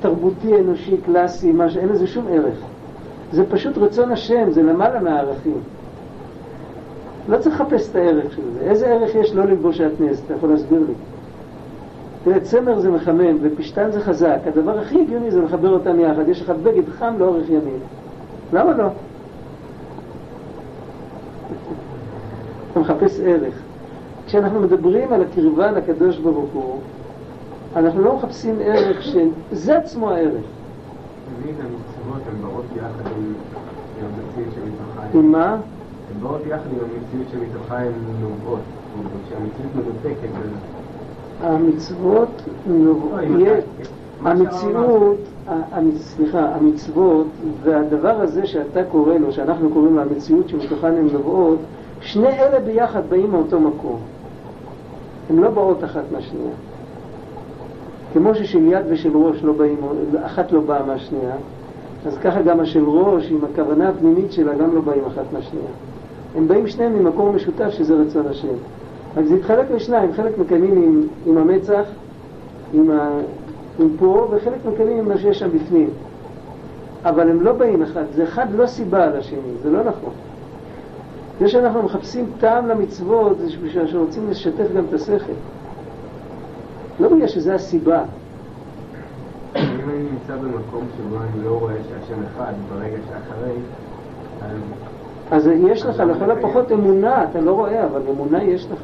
תרבותי, אנושי, קלאסי, מש... אין לזה שום ערך. זה פשוט רצון השם, זה למעלה מהערכים. לא צריך לחפש את הערך של זה. איזה ערך יש לא ללבוש שעטנז? אתה יכול להסביר לי? תראה, צמר זה מחמם ופשטן זה חזק. הדבר הכי הגיוני זה לחבר אותם יחד. יש לך בגד חם לאורך ימים. למה לא? אתה מחפש ערך. כשאנחנו מדברים על הקרבה לקדוש ברוך הוא, אנחנו לא מחפשים ערך שזה עצמו הערך. עם מה? הן באות יחד עם המציאות שמתוכה הן נובעות. כשהמציאות מנותקת, המצוות, המציאות, סליחה, המצוות והדבר הזה שאתה קורא לו, שאנחנו קוראים לו המציאות שמתוכן הן נובעות, שני אלה ביחד באים מאותו מקום. הן לא באות אחת מהשנייה. כמו ששל יד ושל ראש לא באים, אחת לא באה מהשנייה, אז ככה גם השל ראש עם הכוונה הפנימית שלה גם לא באים אחת מהשנייה. הם באים שניהם ממקור משותף שזה רצון השם. רק זה התחלק לשניים, חלק מקיימים עם, עם המצח, עם, ה, עם פה, וחלק מקיימים עם מה שיש שם בפנים. אבל הם לא באים אחד, זה אחד לא סיבה על השני, זה לא נכון. זה שאנחנו מחפשים טעם למצוות, זה בשביל שרוצים לשתף גם את השכל. לא בגלל שזה הסיבה. אם אני נמצא במקום שבו אני לא רואה שהשם אחד ברגע שאחרי, אז יש לך לכל הפחות אמונה, אתה לא רואה, אבל אמונה יש לך.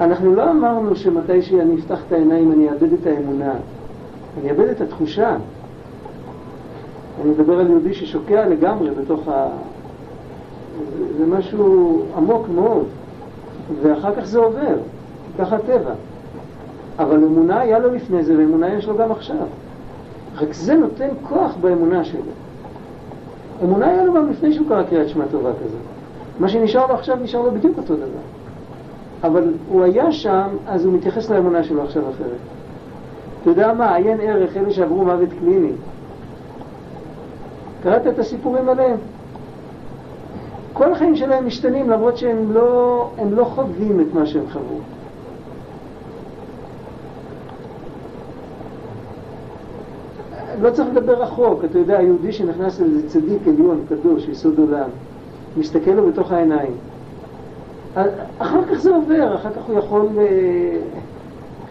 אנחנו לא אמרנו שמתי שאני אפתח את העיניים אני אאבד את האמונה, אני אאבד את התחושה. אני מדבר על יהודי ששוקע לגמרי בתוך ה... זה, זה משהו עמוק מאוד, ואחר כך זה עובר, ככה הטבע. אבל אמונה היה לו לפני זה, ואמונה יש לו גם עכשיו. רק זה נותן כוח באמונה שלו. אמונה היה לו גם לפני שהוא קרא קריאת שמע טובה כזאת. מה שנשאר לו עכשיו נשאר לו בדיוק אותו דבר. אבל הוא היה שם, אז הוא מתייחס לאמונה שלו עכשיו אחרת. אתה יודע מה, עיין ערך, אלה שעברו מוות קליני. קראת את הסיפורים עליהם? כל החיים שלהם משתנים למרות שהם לא, לא חווים את מה שהם חוו. לא צריך לדבר רחוק, אתה יודע, היהודי שנכנס לאיזה צדיק עליון, קדוש, יסוד עולם, מסתכל לו בתוך העיניים. אחר כך זה עובר, אחר כך הוא יכול, אה,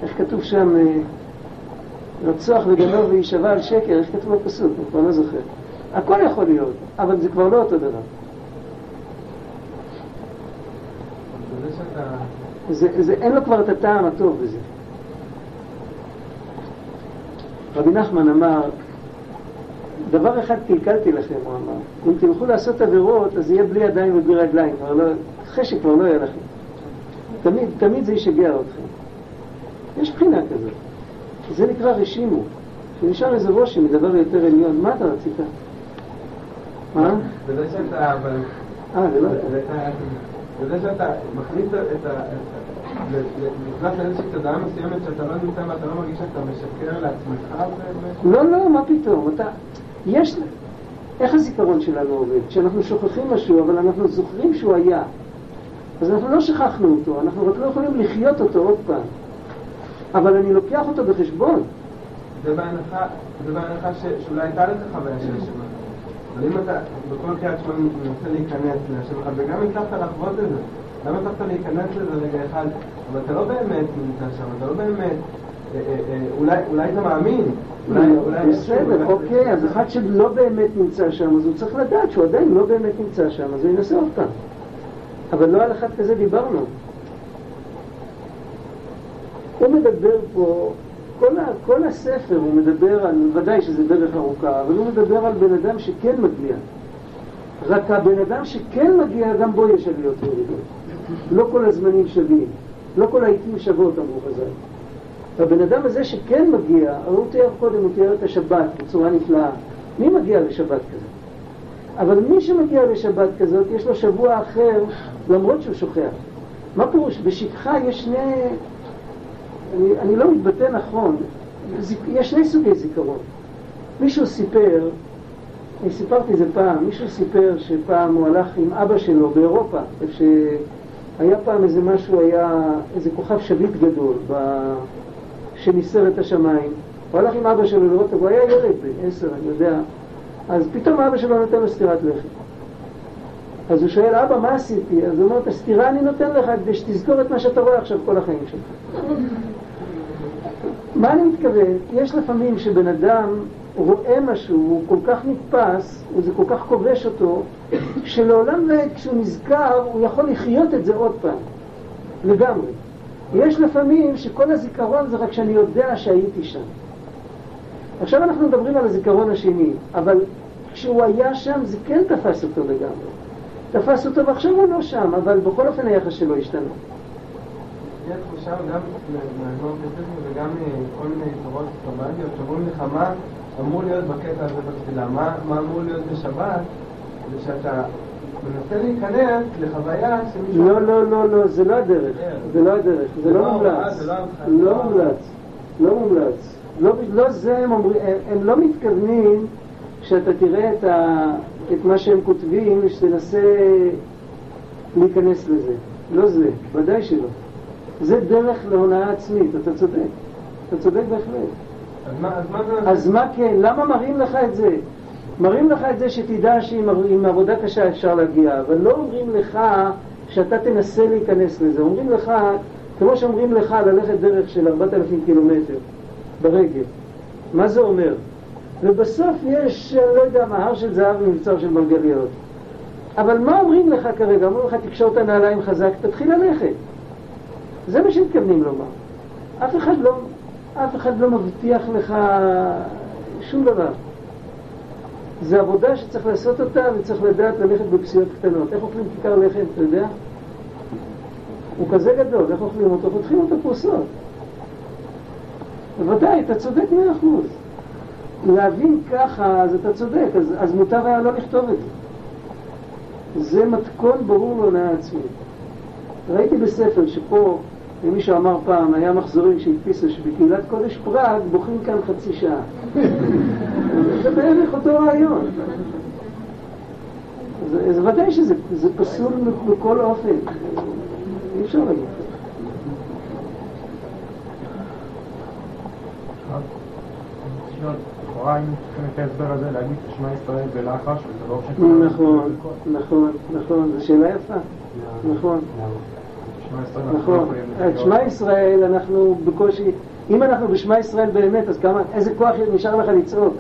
איך כתוב שם, אה, רצוח וגנוב ויישבע על שקר, איך כתוב בפסוק, אני כבר לא זוכר. הכל יכול להיות, אבל זה כבר לא אותו דבר. זה, זה, אין לו כבר את הטעם הטוב בזה. רבי נחמן אמר, דבר אחד קלקלתי לכם, הוא אמר, אם תלכו לעשות עבירות, אז יהיה בלי ידיים ובלי רגליים, לא, חשק כבר לא יהיה לכם. תמיד, תמיד זה ישגע אתכם. יש בחינה כזאת. זה נקרא רשימו, שנשאר איזה רושם מדבר יותר עליון. מה אתה רצית? מה? בזה שאתה... אה, זה לא... בזה שאתה מכניס את ה... נכנס לאיזושהי תודעה מסוימת שאתה לא נמצא ואתה לא מרגיש שאתה משקר לעצמך? לא, לא, מה פתאום. אתה... יש... איך הזיכרון שלנו עובד? כשאנחנו שוכחים משהו, אבל אנחנו זוכרים שהוא היה. אז אנחנו לא שכחנו אותו, אנחנו רק לא יכולים לחיות אותו עוד פעם. אבל אני לוקח אותו בחשבון. זה בהנחה, זה בהנחה שאולי הייתה לך חוויה של השם אבל אם אתה בכל קריאת שמע מנסה להיכנס אחד, וגם הצלחת לחוות את זה, למה הצלחת להיכנס לזה רגע אחד, אבל אתה לא באמת נמצא שם, אתה לא באמת, אולי אתה מאמין. בסדר, אוקיי, אז אחד שלא באמת נמצא שם, אז הוא צריך לדעת שהוא עדיין לא באמת נמצא שם, אז הוא ינסה עוד פעם. אבל לא על אחד כזה דיברנו. הוא מדבר פה, כל, ה, כל הספר הוא מדבר על, ודאי שזה דרך ארוכה, אבל הוא מדבר על בן אדם שכן מגיע. רק הבן אדם שכן מגיע, גם בו יש עליות וירידות. לא כל הזמנים שווים, לא כל העיתים שוות, אמרו חז"ל. הבן אדם הזה שכן מגיע, הרי הוא תיאר קודם, הוא תיאר את השבת בצורה נפלאה. מי מגיע לשבת כזאת? אבל מי שמגיע לשבת כזאת, יש לו שבוע אחר, למרות שהוא שוכח. מה פירוש? בשכחה יש שני... אני, אני לא מתבטא נכון, יש שני סוגי זיכרון. מישהו סיפר, אני סיפרתי את זה פעם, מישהו סיפר שפעם הוא הלך עם אבא שלו באירופה, איפה שהיה פעם איזה משהו, היה איזה כוכב שביט גדול ב... שניסר את השמיים. הוא הלך עם אבא שלו לראות, הוא היה ילד בן עשר, אני יודע, אז פתאום אבא שלו נותן לו סטירת לחם. אז הוא שואל, אבא, מה עשיתי? אז הוא אומר, את הסטירה אני נותן לך כדי שתזכור את מה שאתה רואה עכשיו כל החיים שלך. מה אני מתכוון? יש לפעמים שבן אדם רואה משהו, הוא כל כך נתפס, וזה כל כך כובש אותו, שלעולם ועד כשהוא נזכר, הוא יכול לחיות את זה עוד פעם, לגמרי. יש לפעמים שכל הזיכרון זה רק שאני יודע שהייתי שם. עכשיו אנחנו מדברים על הזיכרון השני, אבל כשהוא היה שם זה כן תפס אותו לגמרי. תפס אותו ועכשיו הוא לא שם, אבל בכל אופן היחס שלו השתנה. יש תחושה גם מהזמן וגם מכל מיני תורות סבביות שאומרים לך מה אמור להיות בקטע הזה בתפילה, מה אמור להיות בשבת, זה שאתה מנסה להיכנס לחוויה שמישהו... לא, לא, לא, לא, זה לא הדרך. זה לא הדרך, זה לא לא מומלץ, לא. לא מומלץ, לא מומלץ. לא, לא זה הם אומרים, הם, לא מתכוונים שאתה תראה את, מה שהם כותבים, שתנסה להיכנס לזה. לא זה, ודאי שלא. זה דרך להונאה עצמית, אתה צודק. אתה צודק בהחלט. אז מה, אז מה זה... אז מה כן? למה מראים לך את זה? מראים לך את זה שתדע שעם עם עבודה קשה אפשר להגיע, אבל לא אומרים לך שאתה תנסה להיכנס לזה. אומרים לך, כמו שאומרים לך ללכת דרך של 4,000 קילומטר ברגל. מה זה אומר? ובסוף יש, לא יודע מה, הר של זהב ומבצר של מרגליות. אבל מה אומרים לך כרגע? אומרים לך, תקשור את הנעליים חזק, תתחיל ללכת. זה מה שמתכוונים לומר. אף אחד לא, אף אחד לא מבטיח לך שום דבר. זו עבודה שצריך לעשות אותה וצריך לדעת ללכת בפסיעות קטנות. איך אוכלים כיכר לחם, אתה יודע? הוא כזה גדול, איך אוכלים אותו? פותחים אותו פרוסות. בוודאי, אתה צודק מאה אחוז. להבין ככה, אז אתה צודק, אז, אז מוטב היה לא לכתוב את זה. זה מתכון ברור להונאה עצמית. ראיתי בספר שפה, מישהו אמר פעם, היה מחזורים שהדפיסו שבקהילת קודש פראג בוכים כאן חצי שעה. זה בערך אותו רעיון. אז, אז ודאי שזה זה פסול בכל אופן. אי אפשר להגיד. לכאורה היינו צריכים את ההסבר הזה להגיד שמע ישראל בלחש, וזה לא שקורה. נכון, נכון, נכון, זו שאלה יפה. נכון, נכון. את. שמע ישראל אנחנו בקושי, אם אנחנו בשמע ישראל באמת, אז כמה, איזה כוח נשאר לך לצעוק?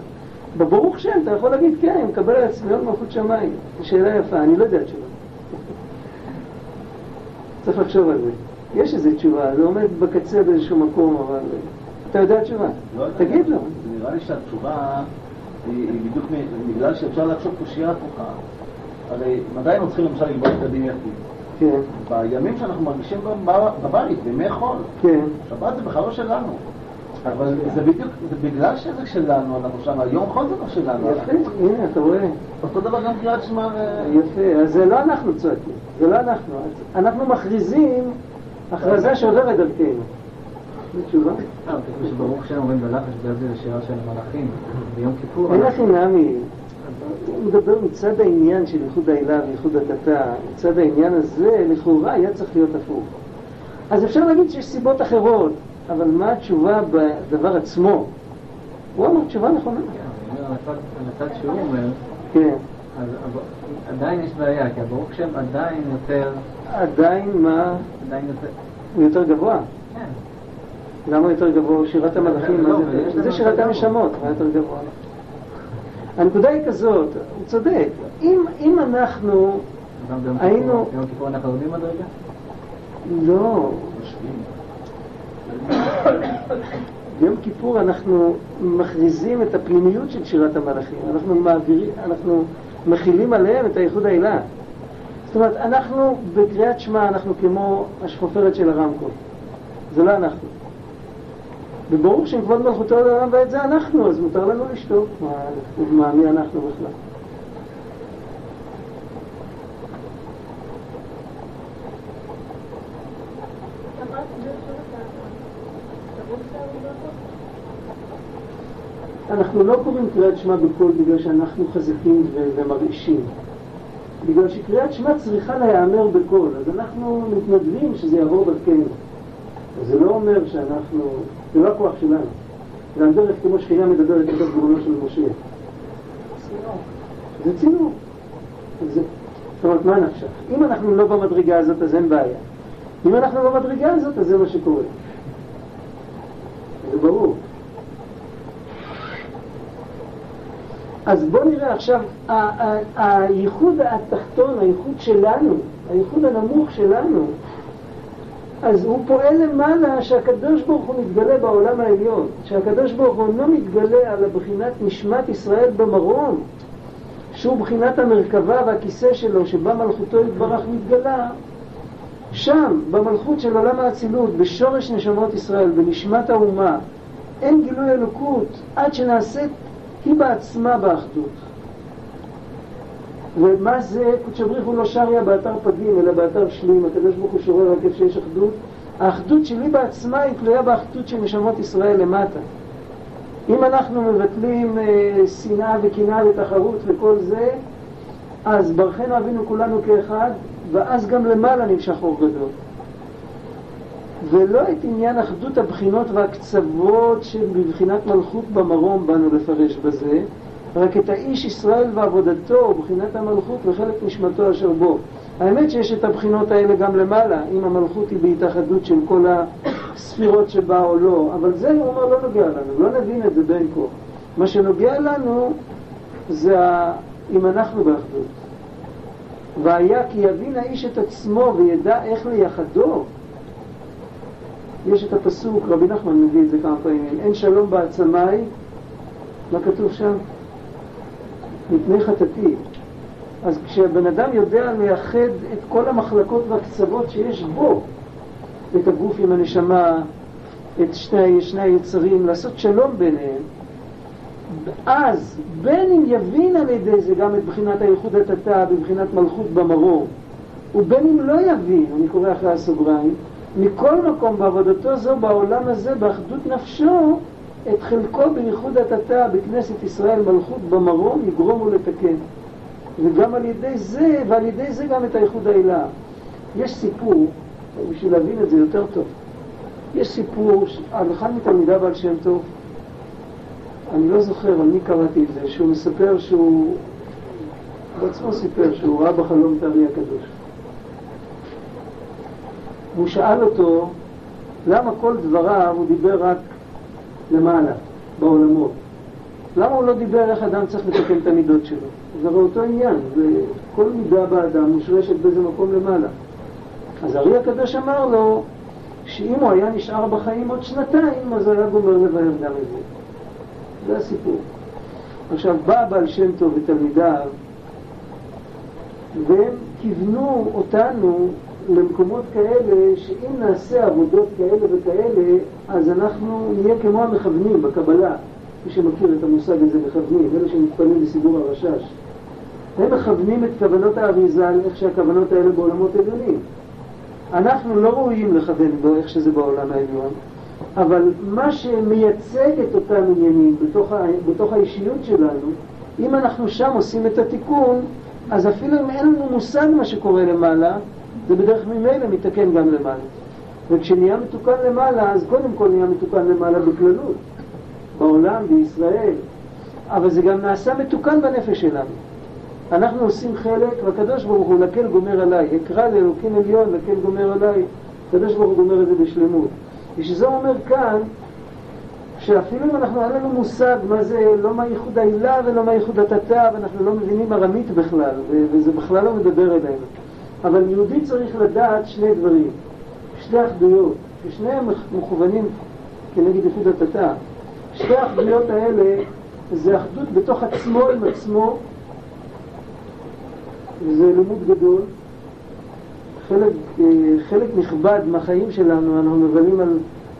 בברוך שם אתה יכול להגיד כן, אני מקבל על עצמי עוד מלכות שמיים. זו שאלה יפה, אני לא יודע תשובה. צריך לחשוב על זה. יש איזו תשובה, זה עומד בקצה באיזשהו מקום, אבל אתה יודע תשובה. לא. תגיד לו. נראה לי שהתשובה היא היא בדיוק בגלל שאפשר לחשוב קושייה הפוכה. הרי מתי אנחנו צריכים למשל ללמוד את הדין יחיד? כן, בימים שאנחנו מרגישים בב- בבית, בימי חול. כן. שבת זה בכלל לא שלנו. אבל זה בדיוק, זה בגלל שזה שלנו, אנחנו שם, יום חול זה לא שלנו. יפה, הנה, אתה רואה. אותו דבר גם קריאת שמע ו... יפה, אז זה לא אנחנו צועקים, זה לא אנחנו. אנחנו מכריזים הכרזה שעוברת דרכנו. זו תשובה? לא, כתוב שברוך שם אומרים בלחש בגלל זה שירה של המלאכים ביום כיפור. אין הכי נמי. הוא מדבר מצד העניין של ייחוד העילה וייחוד התתה, מצד העניין הזה, לכאורה היה צריך להיות הפוך. אז אפשר להגיד שיש סיבות אחרות, אבל מה התשובה בדבר עצמו? הוא אמר תשובה נכונה. כן, אני אומר, על הצד- שהוא אומר, כן. אז עדיין יש בעיה, כי הברוך שם עדיין יותר, עדיין מה? עדיין יותר, הוא יותר גבוה. כן. למה יותר גבוה? שירת המלאכים, לא, מה זה? זה שירת הנשמות, מה יותר גבוה? הנקודה היא כזאת, הוא צודק, אם, אם אנחנו, גם היינו- ביום כיפור אנחנו יורדים מדרגה? לא, ביום כיפור אנחנו מכריזים את הפנימיות של שירת המלאכים, אנחנו מעבירים, אנחנו מכילים עליהם את הייחוד העילה. זאת אומרת, אנחנו בקריאת שמע, אנחנו כמו השפופרת של הרמקול. זה לא אנחנו. וברור שעם כבוד מלכותו לעולם ואת זה אנחנו, אז מותר לנו לשתוק. מה, מה מי אנחנו בכלל? אנחנו לא קוראים קריאת שמע בקול בגלל שאנחנו חזקים ומרעישים. בגלל שקריאת שמע צריכה להיאמר בקול, אז אנחנו מתנדבים שזה יעבור דרכנו. זה לא אומר שאנחנו, זה לא הכוח שלנו. זה על דרך כמו שכינה מדברת בתוך גרונו של משה. זה צינור. זה, זאת אומרת, מה נפשך? אם אנחנו לא במדרגה הזאת, אז אין בעיה. אם אנחנו במדרגה הזאת, אז זה מה שקורה. זה ברור. אז בואו נראה עכשיו, הייחוד התחתון, הייחוד שלנו, הייחוד הנמוך שלנו, אז הוא פועל למעלה שהקדוש ברוך הוא מתגלה בעולם העליון, שהקדוש ברוך הוא לא מתגלה על הבחינת נשמת ישראל במרום, שהוא בחינת המרכבה והכיסא שלו, שבה מלכותו יתברך מתגלה, שם, במלכות של עולם האצילות, בשורש נשמות ישראל, בנשמת האומה, אין גילוי אלוקות עד שנעשית היא בעצמה באחדות. ומה זה, קודשא בריך הוא לא שריה באתר פגים, אלא באתר שלים, הקדוש ברוך הוא שורר רק איפה שיש אחדות. האחדות שלי בעצמה היא תלויה באחדות של נשמות ישראל למטה. אם אנחנו מבטלים אה, שנאה וקנאה ותחרות וכל זה, אז ברכנו אבינו כולנו כאחד, ואז גם למעלה נמשך אור גדול. ולא את עניין אחדות הבחינות והקצוות שבבחינת מלכות במרום באנו לפרש בזה, רק את האיש ישראל ועבודתו, בחינת המלכות וחלק נשמתו אשר בו. האמת שיש את הבחינות האלה גם למעלה, אם המלכות היא בהתאחדות של כל הספירות שבה או לא, אבל זה הוא אומר לא נוגע לנו, לא נבין את זה בין כה. מה שנוגע לנו זה אם אנחנו באחדות. והיה כי יבין האיש את עצמו וידע איך לייחדו. יש את הפסוק, רבי נחמן מביא את זה כמה פעמים, אין שלום בעצמיי, מה כתוב שם? מפני חטאתי. אז כשהבן אדם יודע לייחד את כל המחלקות והקצוות שיש בו, את הגוף עם הנשמה, את שני, שני היצרים, לעשות שלום ביניהם, אז בין אם יבין על ידי זה גם את בחינת הייחוד התתא בבחינת מלכות במרום, ובין אם לא יבין, אני קורא אחרי הסוגריים, מכל מקום בעבודתו זו בעולם הזה, באחדות נפשו, את חלקו בייחוד התתא בכנסת ישראל מלכות במרום יגרום ולתקן. וגם על ידי זה, ועל ידי זה גם את הייחוד האלה. יש סיפור, בשביל להבין את זה יותר טוב, יש סיפור על אחד מתלמידיו בעל שם טוב, אני לא זוכר על מי קראתי את זה, שהוא מספר שהוא, בעצמו סיפר שהוא ראה בחלום את הקדוש. והוא שאל אותו למה כל דבריו הוא דיבר רק למעלה, בעולמות. למה הוא לא דיבר איך אדם צריך לתקן את המידות שלו? זה הרי אותו עניין, וכל מידה באדם מושרשת באיזה מקום למעלה. אז הארי הקדוש אמר לו שאם הוא היה נשאר בחיים עוד שנתיים, אז היה גומר לבאר גם את זה. זה הסיפור. עכשיו, בא בעל שם טוב ותלמידיו, והם כיוונו אותנו למקומות כאלה, שאם נעשה עבודות כאלה וכאלה, אז אנחנו נהיה כמו המכוונים בקבלה. מי שמכיר את המושג הזה, מכוונים, אלה שמתפללים בסידור הרשש. הם מכוונים את כוונות האריזל, איך שהכוונות האלה בעולמות עליונים. אנחנו לא ראויים לכוון בו איך שזה בעולם העליון, אבל מה שמייצג את אותם עניינים בתוך, ה... בתוך האישיות שלנו, אם אנחנו שם עושים את התיקון, אז אפילו אם אין לנו מושג מה שקורה למעלה, זה בדרך ממילא מתקן גם למעלה. וכשנהיה מתוקן למעלה, אז קודם כל נהיה מתוקן למעלה בכללות, בעולם, בישראל, אבל זה גם נעשה מתוקן בנפש שלנו. אנחנו עושים חלק, והקדוש ברוך הוא לקל גומר עליי, אקרא לאלוקים עליון, לקל גומר עליי, הקדוש ברוך הוא גומר את זה בשלמות. ושזה אומר כאן, שאפילו אם אנחנו אין לנו מושג מה זה, לא מה ייחוד העילה ולא מה ייחוד התתא, ואנחנו לא מבינים ארמית בכלל, וזה בכלל לא מדבר אלינו. אבל יהודי צריך לדעת שני דברים, שתי אחדויות, ששניהם מכוונים כנגד ייחוד התתא. שתי האחדויות האלה זה אחדות בתוך עצמו עם עצמו, וזה לימוד גדול. חלק, אה, חלק נכבד מהחיים שלנו אנחנו מבלים על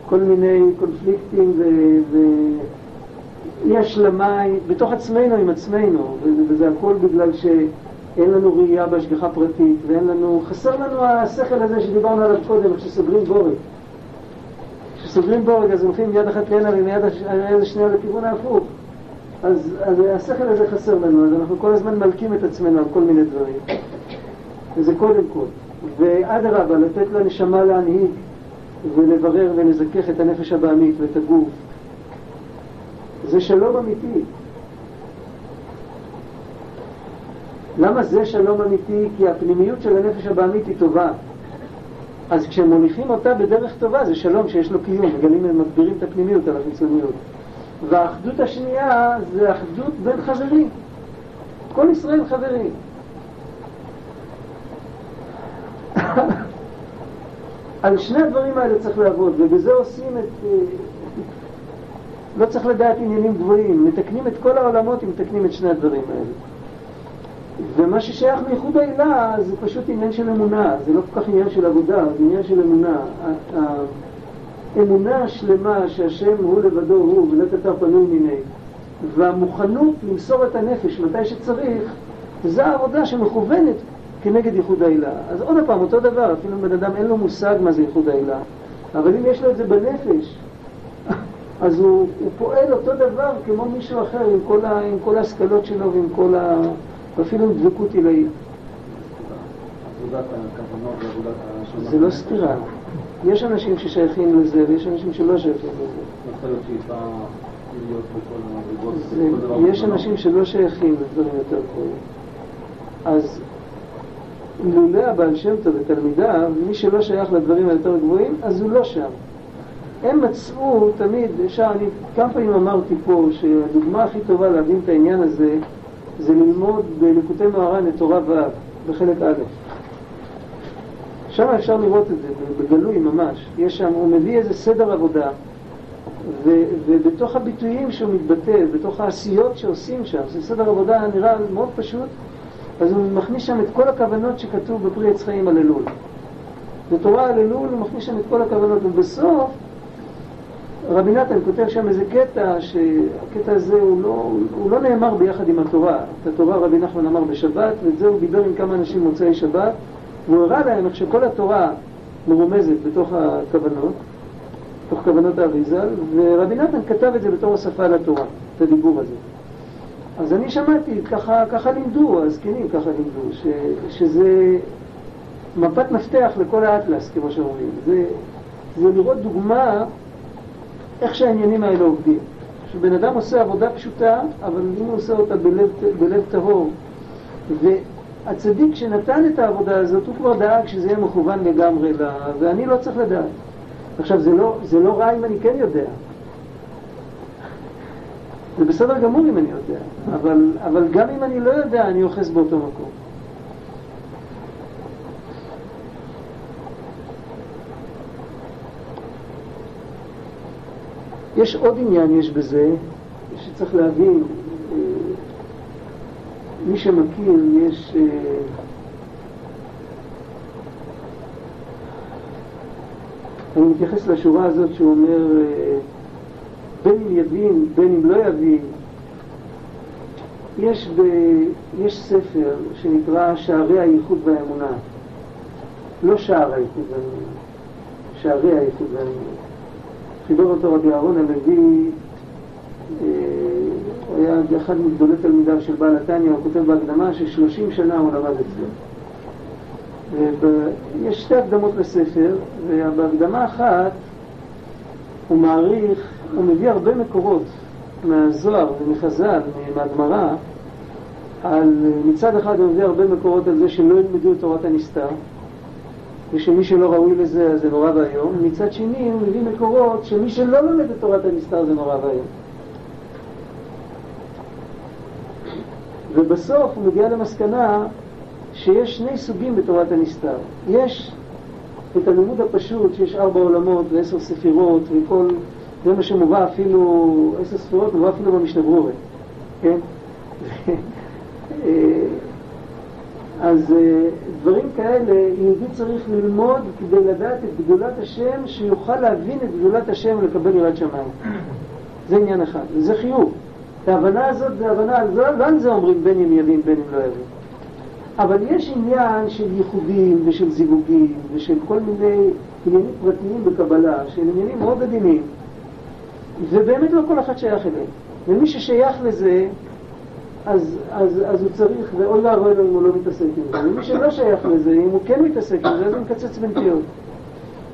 כל מיני קונפליקטים ואי השלמה בתוך עצמנו עם עצמנו, וזה הכל בגלל שאין לנו ראייה בהשגחה פרטית, ואין לנו, חסר לנו השכל הזה שדיברנו עליו קודם, כשסוגרים בורג. כשסוגרים בורג אז הולכים מיד אחת לעינה ומיד השנייה לכיוון ההפוך. אז, אז השכל הזה חסר לנו, אז אנחנו כל הזמן מלקים את עצמנו על כל מיני דברים. וזה קודם כל. ואדרבה, לתת לנשמה להנהיג ולברר ולזכך את הנפש הבעמית ואת הגוף. זה שלום אמיתי. למה זה שלום אמיתי? כי הפנימיות של הנפש הבעמית היא טובה. אז כשמוליכים אותה בדרך טובה זה שלום שיש לו קיום, מגלים, מגבירים את הפנימיות על החיצוניות. והאחדות השנייה זה אחדות בין חברים. כל ישראל חברים. על שני הדברים האלה צריך לעבוד, ובזה עושים את... אה, לא צריך לדעת עניינים גבוהים, מתקנים את כל העולמות אם מתקנים את שני הדברים האלה. ומה ששייך לייחוד העילה זה פשוט עניין של אמונה, זה לא כל כך עניין של עבודה, זה עניין של אמונה. האמונה השלמה שהשם הוא לבדו הוא ולא תתר פנוי מיני, והמוכנות למסור את הנפש מתי שצריך, זה העבודה שמכוונת כנגד ייחוד העילה. אז עוד פעם, אותו דבר, אפילו בן אדם אין לו מושג מה זה ייחוד העילה, אבל אם יש לו את זה בנפש, אז הוא, הוא פועל אותו דבר כמו מישהו אחר עם כל, ה, עם כל ההשכלות שלו ועם כל ה... ואפילו דבקות עילאית. זה לא סתירה. יש אנשים ששייכים לזה ויש אנשים שלא שייכים לזה. יש אנשים שלא שייכים לדברים יותר גבוהים. אז לולא הבעל שם טוב ותלמידיו, מי שלא שייך לדברים היותר גבוהים, אז הוא לא שם. הם מצאו תמיד, אפשר, אני כמה פעמים אמרתי פה שהדוגמה הכי טובה להבין את העניין הזה זה ללמוד בליקוטי מהר"ן את תורה ו' בחלק א'. שם אפשר לראות את זה, בגלוי ממש. יש שם, הוא מביא איזה סדר עבודה, ו, ובתוך הביטויים שהוא מתבטא, בתוך העשיות שעושים שם, זה סדר עבודה נראה מאוד פשוט, אז הוא מכניס שם את כל הכוונות שכתוב בפרי עץ חיים על אלול. בתורה על אלול הוא מכניס שם את כל הכוונות, ובסוף רבי נתן כותב שם איזה קטע, שהקטע הזה הוא לא, הוא לא נאמר ביחד עם התורה. את התורה רבי נחמן אמר בשבת, ואת זה הוא דיבר עם כמה אנשים מוצאי שבת, והוא הראה להם איך שכל התורה מרומזת בתוך הכוונות, בתוך כוונות האריזל, ורבי נתן כתב את זה בתור השפה לתורה, את הדיבור הזה. אז אני שמעתי, ככה, ככה לימדו, הזקנים ככה לימדו, ש, שזה מפת מפתח לכל האטלס, כמו שאומרים. זה, זה לראות דוגמה איך שהעניינים האלה עובדים. שבן אדם עושה עבודה פשוטה, אבל אם הוא עושה אותה בלב, בלב טהור, והצדיק שנתן את העבודה הזאת, הוא כבר דאג שזה יהיה מכוון לגמרי, לה, ואני לא צריך לדעת. עכשיו, זה לא, זה לא רע אם אני כן יודע. זה בסדר גמור אם אני יודע, אבל, אבל גם אם אני לא יודע, אני אוחז באותו מקום. יש עוד עניין יש בזה, שצריך להבין, אה, מי שמכיר, יש... אה, אני מתייחס לשורה הזאת שהוא אומר, אה, בין אם יבין, בין אם לא יבין, יש, ב, יש ספר שנקרא שערי הייחוד והאמונה. לא שער הייחוד והאמונה, שערי הייחוד והאמונה. חיבר אותו רבי אהרון הלוי, אה, הוא היה אחד מגדולי תלמידיו של בעל התניא, הוא כותב בהקדמה ששלושים שנה הוא למד אצלו. יש שתי הקדמות לספר, ובהקדמה אחת הוא מעריך, הוא מביא הרבה מקורות מהזוהר ומחז"ל, מהגמרא, על, מצד אחד הוא מביא הרבה מקורות על זה שלא ילמדו את תורת הנסתר, ושמי שלא ראוי לזה זה נורא ואיום, מצד שני הוא מביא מקורות שמי שלא לומד את תורת הנסתר זה נורא ואיום. ובסוף הוא מגיע למסקנה שיש שני סוגים בתורת הנסתר. יש את הלימוד הפשוט, שיש ארבע עולמות ועשר ספירות וכל, זה מה שמובא אפילו, עשר ספירות מובא אפילו במשנה כן? אה, אז אה, דברים כאלה, יהודי צריך ללמוד כדי לדעת את גדולת השם, שיוכל להבין את גדולת השם ולקבל יראת שמיים. זה עניין אחד, וזה חיוב. ההבנה הזאת זה הבנה, לא על זה אומרים בין אם יבין בין אם לא יבין. אבל יש עניין של ייחודים ושל זיווגים ושל כל מיני עניינים פרטיים בקבלה, שהם עניינים מאוד עדינים, ובאמת לא כל אחד שייך אליהם. ומי ששייך לזה, אז, אז, אז הוא צריך, ואוי ואבוי לו אם הוא לא מתעסק עם זה. ומי שלא שייך לזה, אם הוא כן מתעסק עם זה, אז הוא מקצץ בנטיות.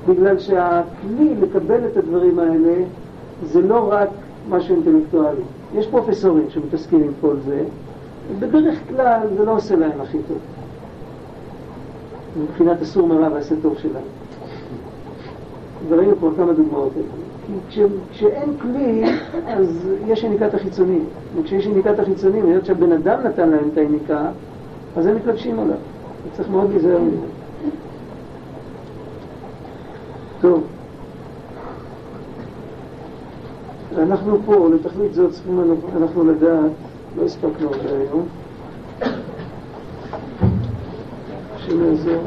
בגלל שהכלי לקבל את הדברים האלה זה לא רק משהו אינטלקטואלי. יש פרופסורים שמתעסקים עם כל זה, בדרך כלל זה לא עושה להם הכי טוב. מבחינת הסור מרע והעשה טוב שלהם. וראינו כבר כמה דוגמאות האלה. כי כש, כשאין כלי, אז יש יניקת החיצונים. וכשיש יניקת החיצונים, היות שהבן אדם נתן להם את היניקה, אז הם מתלבשים עליו. וצריך מאוד להיזהר מזה. טוב. אנחנו פה, לתכלית זאת צריכים אנחנו לדעת, לא הספקנו הרבה היום, השם יעזור.